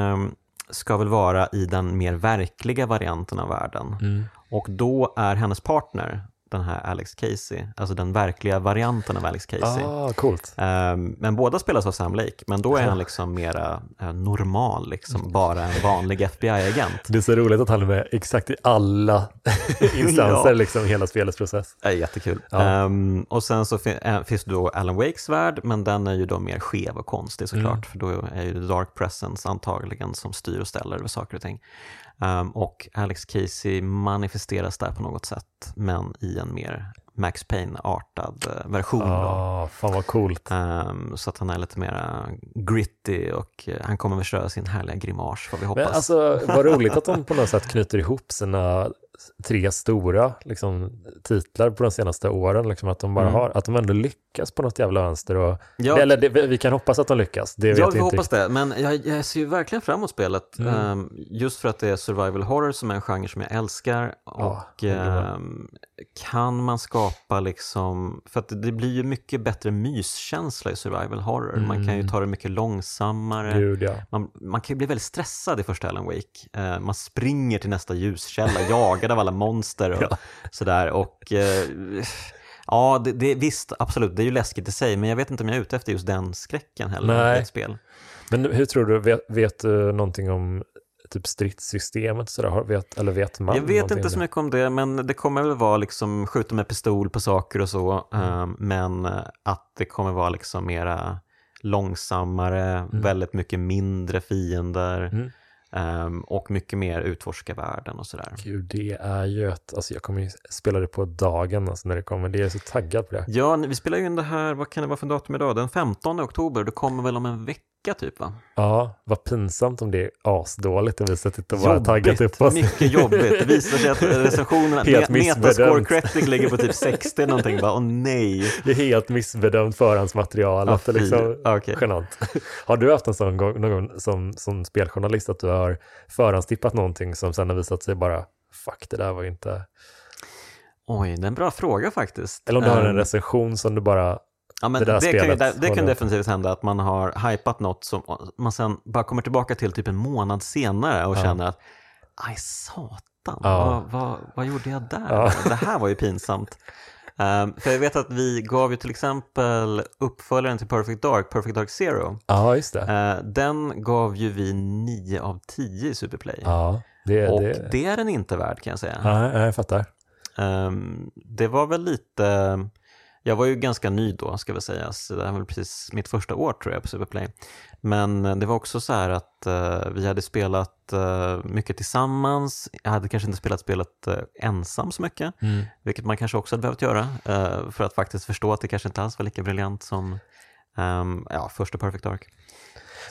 ska väl vara i den mer verkliga varianten av världen. mm. Och då är hennes partner den här Alex Casey, alltså den verkliga varianten av Alex Casey. Ah, coolt. Ehm, men båda spelas av Sam Lake, men då är han liksom mera eh, normal, liksom bara en vanlig FBI-agent. Det är så roligt att han är med exakt i alla [laughs] instanser, Ja. liksom hela spelets process. Det är jättekul. Ja. Ehm, och sen så äh, finns då Alan Wakes värld, men den är ju då mer skev och konstig såklart, Mm. för då är ju Dark Presence antagligen som styr och ställer över saker och ting. Ehm, och Alex Casey manifesteras där på något sätt, men i en mer Max Payne-artad eh, version. Då. Ah, fan vad coolt. Ehm, så att han är lite mer gritty och eh, han kommer väl köra sin härliga grimas får vi hoppas. Men alltså, vad roligt att de på något sätt knyter ihop sina tre stora liksom, titlar på de senaste åren. Liksom, att de bara Mm. har, att de ändå lyckas på något jävla vänster. Och, Ja. Eller det, vi kan hoppas att de lyckas, det vet Ja, jag vi inte. hoppas det. Men jag, jag ser ju verkligen fram emot spelet. Mm. Ehm, just för att det är survival horror som är en genre som jag älskar. Ja, Och ehm, kan man skapa liksom, för att det, blir ju mycket bättre myskänsla i survival horror. Man kan ju Mm. ta det mycket långsammare. Gud, ja. Man, man kan ju bli väldigt stressad i första Alan Wake. Eh, man springer till nästa ljuskälla, jagad av alla monster och Ja. sådär. Och eh, ja, det, det, visst, absolut, det är ju läskigt i sig, men jag vet inte om jag är ute efter just den skräcken heller Nej. ett spel. Men hur tror du, vet, vet du någonting om typ stridssystemet? Sådär? Vet, eller vet man? Jag vet inte så mycket om det, men det kommer väl vara liksom skjuta med pistol på saker och så, Mm. eh, men att det kommer vara liksom mera långsammare, väldigt mycket mindre fiender Mm. Ehm, och mycket mer utforska världen och sådär. Gud, det är ju ett, alltså jag kommer ju spela det på dagen alltså när det kommer, det är så taggad på det. Ja, vi spelar ju in det här, vad kan det vara för datum idag? Den 15 oktober, det kommer väl om en vecka typ va? Ja, vad pinsamt om det är asdåligt och vi suttit och bara taggat upp oss. mycket jobbigt. Det visar sig att recensionerna, [laughs] Helt Metascore. Critic ligger på typ 60 någonting, bara åh nej. Det är helt missbedömt förhandsmaterial. Ja, liksom, Okej. Genant. Har du haft en sån gång, någon gång som, som speljournalist att du har förhandstippat någonting som sen har visat sig bara fuck det där var inte... Oj, det är en bra fråga faktiskt. Eller om du har en Ehm, recension som du bara... Ja, men Det det, kan ju, det, det kan definitivt hända att man har hypat något som man sen bara kommer tillbaka till typ en månad senare och Ja. känner att aj satan, Ja. vad, vad, vad gjorde jag där? Ja. [laughs] Det här var ju pinsamt. Ehm, för jag vet att vi gav ju till exempel uppföljaren till Perfect Dark, Perfect Dark Zero. Ja, just det. Eh, den gav ju vi 9 av 10 i Superplay. Ja, det... och det... det är den inte värd kan jag säga. Ja, jag fattar. Ehm, det var väl lite, jag var ju ganska ny då ska väl sägas, det här var precis mitt första år tror jag på Superplay. Men eh, det var också så här att eh, vi hade spelat eh, mycket tillsammans, jag hade kanske inte spelat spelet eh, ensam så mycket, Mm. vilket man kanske också hade behövt göra eh, för att faktiskt förstå att det kanske inte alls var lika briljant som ehm, ja, första Perfect Dark.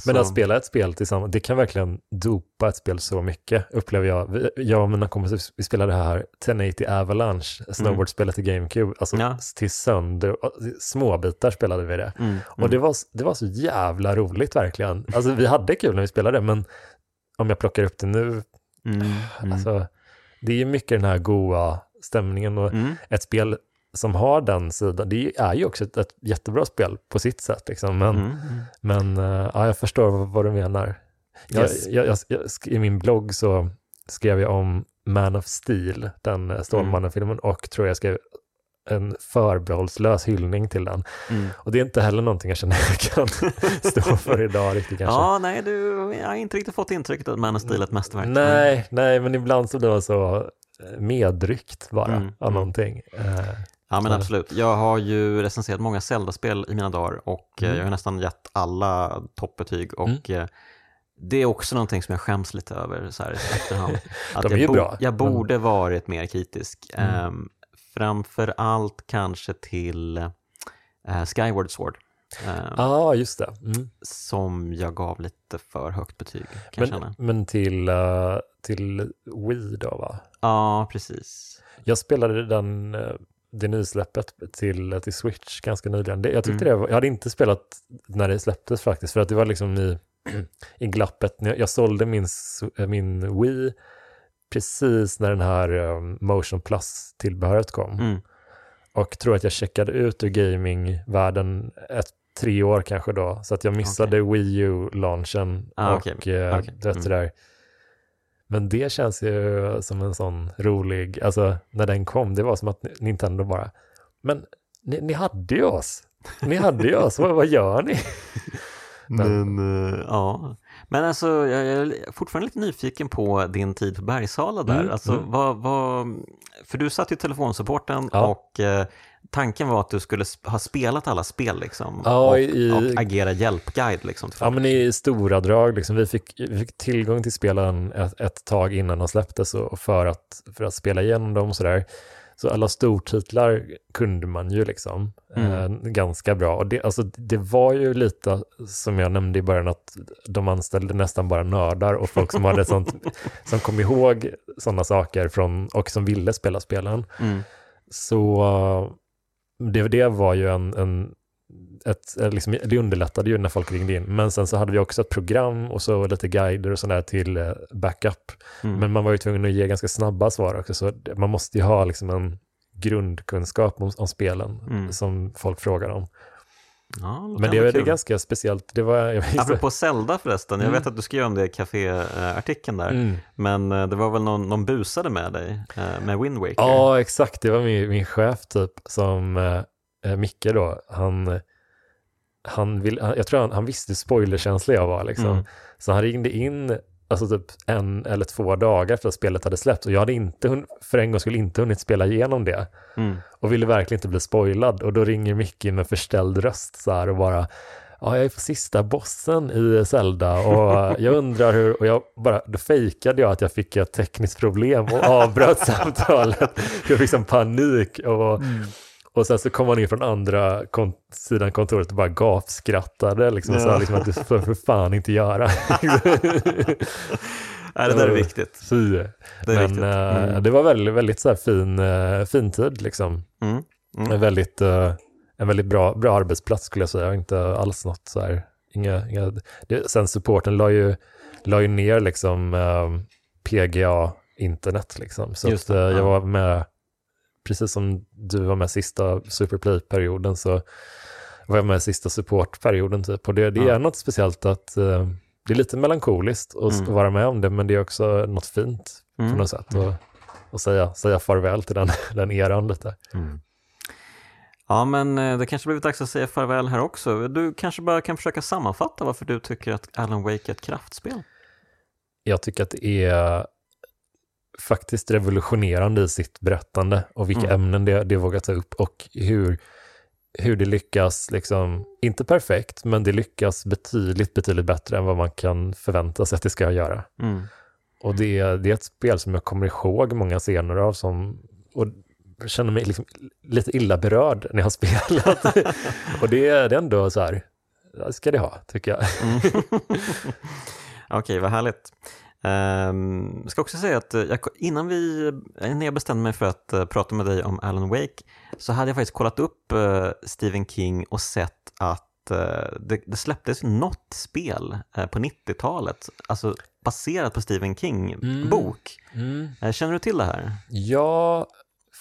Men Så- att spela ett spel tillsammans, det kan verkligen dopa ett spel så mycket, upplever jag. Jag och mina kompisar, vi spelade det här 1080 Avalanche, snowboardspelet i GameCube, alltså Ja. till sönder, små bitar spelade vi det. Mm, Och det var, det var så jävla roligt verkligen. Alltså vi hade kul när vi spelade, men om jag plockar upp det nu, mm, mm. alltså, det är ju mycket den här goa stämningen och Mm. ett spel som har den sidan, det är ju också ett, ett jättebra spel på sitt sätt. Liksom. Men, Mm. men eh, ja, jag förstår vad, vad du menar. Yes. jag, jag, jag, I min blogg så skrev jag om Man of Steel, den eh, Stålmannen-filmen, och tror jag skrev en förbehållslös hyllning till den. Mm. Och det är inte heller någonting jag känner [laughs] jag kan stå för idag riktigt kanske. Ja, nej, du, jag har inte riktigt fått intrycket att Man of Steel är ett mästerverk. Nej, nej, men ibland så blir man så eh, medryckt bara Mm, av mm. någonting. Eh, Ja men absolut. Jag har ju recenserat många Zelda-spel i mina dagar och eh, Mm. jag har nästan gett alla toppbetyg och eh, det är också någonting som jag skäms lite över så här i efterhand. [laughs] Att De är jag, ju bra, jag men- borde varit mer kritisk. Mm. Ehm, framför allt kanske till eh, Skyward Sword. ehm, Ja, just det. Mm. Som jag gav lite för högt betyg Men, men till, eh, till Wii då va? Ja, precis. Jag spelade den, det nysläppet till, till Switch ganska nyligen. Det, jag tyckte Mm. det var, jag hade inte spelat när det släpptes faktiskt, för att det var liksom i, [clears throat] i glappet. Jag, jag sålde min, eh, min Wii precis när den här eh, Motion Plus-tillbehöret kom. Mm. Och tror att jag checkade ut ur gamingvärlden ett, tre år kanske då, så att jag missade Wii U-launchen Ah, och okej. eh, vet Mm. sådär. Men det känns ju som en sån rolig, alltså när den kom, det var som att Nintendo bara, men ni, ni hade ju oss, ni hade ju oss, vad, vad gör ni? [laughs] Men- Men, eh, ja. Men alltså, jag är fortfarande lite nyfiken på din tid på Bergsala där. Mm, Alltså, mm. vad, vad, för du satt ju telefonsupporten Ja. och eh, tanken var att du skulle ha spelat alla spel liksom, Ja, och, i- och agera hjälpguide. Liksom, Ja, men i stora drag, liksom, vi, fick, vi fick tillgång till spelen ett, ett tag innan de släpptes och för att, för att spela igenom dem sådär. Så alla stortitlar kunde man ju liksom Mm. eh, ganska bra. Och det, alltså, det var ju lite, som jag nämnde i början, att de anställde nästan bara nördar och folk som hade sånt, [laughs] som kom ihåg sådana saker från, och som ville spela spelen. Mm. Så det, det var ju en, en ett, eh, liksom, det underlättade ju när folk ringde in. Men sen så hade vi också ett program och så lite guider och sådär till eh, backup. Mm. Men man var ju tvungen att ge ganska snabba svar också, så man måste ju ha liksom en grundkunskap om, om spelen Mm. som folk frågar om. Ja, Men det, det är ganska speciellt. Det var, Apropå Zelda förresten, jag Mm. vet att du skrev om det i café-artikeln där, mm. men eh, det var väl någon, någon busade med dig, eh, med Wind Waker? Ja, exakt. Det var min, min chef typ som eh, eh, Micke då. Han, han vill, han, jag tror han, han visste hur spoilerkänslig jag var liksom. Mm. Så han ringde in alltså typ en eller två dagar efter att spelet hade släppts. Och jag hade inte, för en gång skulle inte hunnit spela igenom det. Mm. och ville verkligen inte bli spoilad. Och då ringer Micke in med förställd röst så här och bara Ja, jag är på sista bossen i Zelda. Och [laughs] jag undrar hur, och jag bara, då fejkade jag att jag fick ett tekniskt problem och avbröt [laughs] samtalet. Jag fick sån panik och, och sen så kom han in från andra kon- sidan kontoret och bara gapskrattade liksom, och sa liksom att du får för fan inte göra. [laughs] Nej, det där är viktigt. Fy. Det är Men viktigt. eh, Mm. det var väldigt, väldigt så fin, eh, fin tid liksom. Mm. Mm. En väldigt, eh, en väldigt bra, bra arbetsplats skulle jag säga, inte alls något så här, inga, inga, det, sen supporten la ju, la ju ner liksom eh, PGA internet liksom, så Just att, det, jag ja. var med, precis som du var med sista Superplay-perioden så var jag med sista supportperioden typ, och det, det Ja. är något speciellt att eh, det är lite melankoliskt att Mm. att vara med om det, men det är också något fint på Mm. något sätt. Och, och säga, säga farväl till den, [laughs] den eran lite. Mm. Ja, men eh, det kanske blivit dags att säga farväl här också. Du kanske bara kan försöka sammanfatta varför du tycker att Alan Wake är ett kraftspel? Jag tycker att det är faktiskt revolutionerande i sitt berättande och vilka Mm. ämnen det, det vågar ta upp och hur, hur det lyckas, liksom, inte perfekt, men det lyckas betydligt, betydligt bättre än vad man kan förvänta sig att det ska göra. Mm. Och det, är- det är ett spel som jag kommer ihåg många scener av som, och känner mig liksom lite illa berörd när jag har [laughs] spelat. och det, är- det är ändå så här, ska det ha, tycker jag. Mm. [laughs] Okej, vad härligt. Um, jag ska också säga att eh, jag, innan vi, innan jag bestämde mig för att eh, prata med dig om Alan Wake så hade jag faktiskt kollat upp eh, Stephen King och sett att eh, det, det släpptes något spel eh, på 90-talet, alltså baserat på Stephen King-bok. Mm. Eh, Känner du till det här? Jag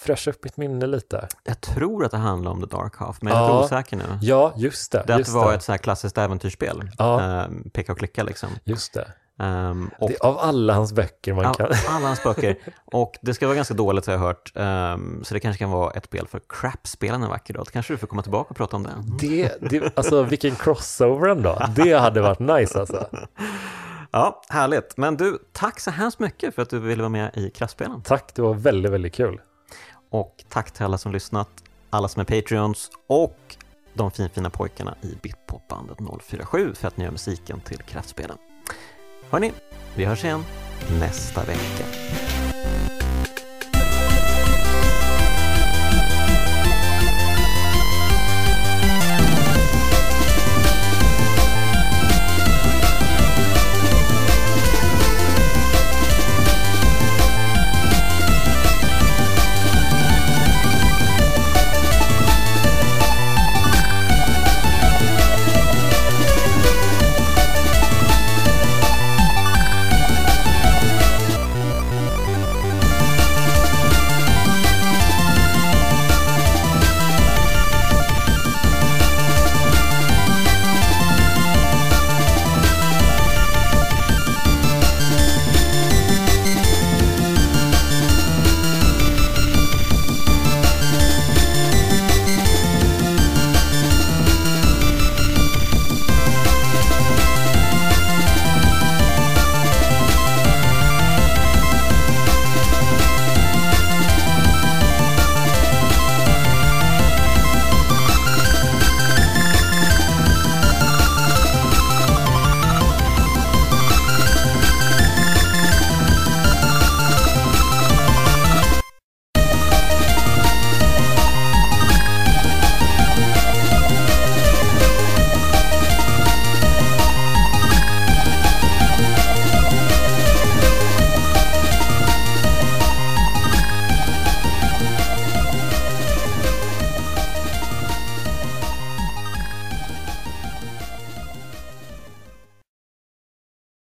fräschar upp mitt minne lite. Jag tror att det handlar om The Dark Half, men jag är Ja. lite osäker nu. Ja, just det. Det att just var det. ett så här klassiskt äventyrsspel. Ja. Eh, peka och klicka liksom. Just det. Och det. Av alla hans böcker man kan... alla hans böcker. [laughs] Och det ska vara ganska dåligt har jag hört. Ehm, så det kanske kan vara ett spel för crap-spelaren en vacker dag. Kanske du får komma tillbaka och prata om det. Det, det, alltså vilken crossover ändå. Det hade varit nice alltså. [laughs] Ja, härligt. Men du, tack så hemskt mycket för att du ville vara med i Kraftspelen. Tack, det var väldigt, väldigt kul. Och tack till alla som lyssnat, alla som är Patreons och de finfina pojkarna i Bitpopbandet 047 för att ni gör musiken till Kraftspelen. Hörni, vi hörs igen nästa vecka.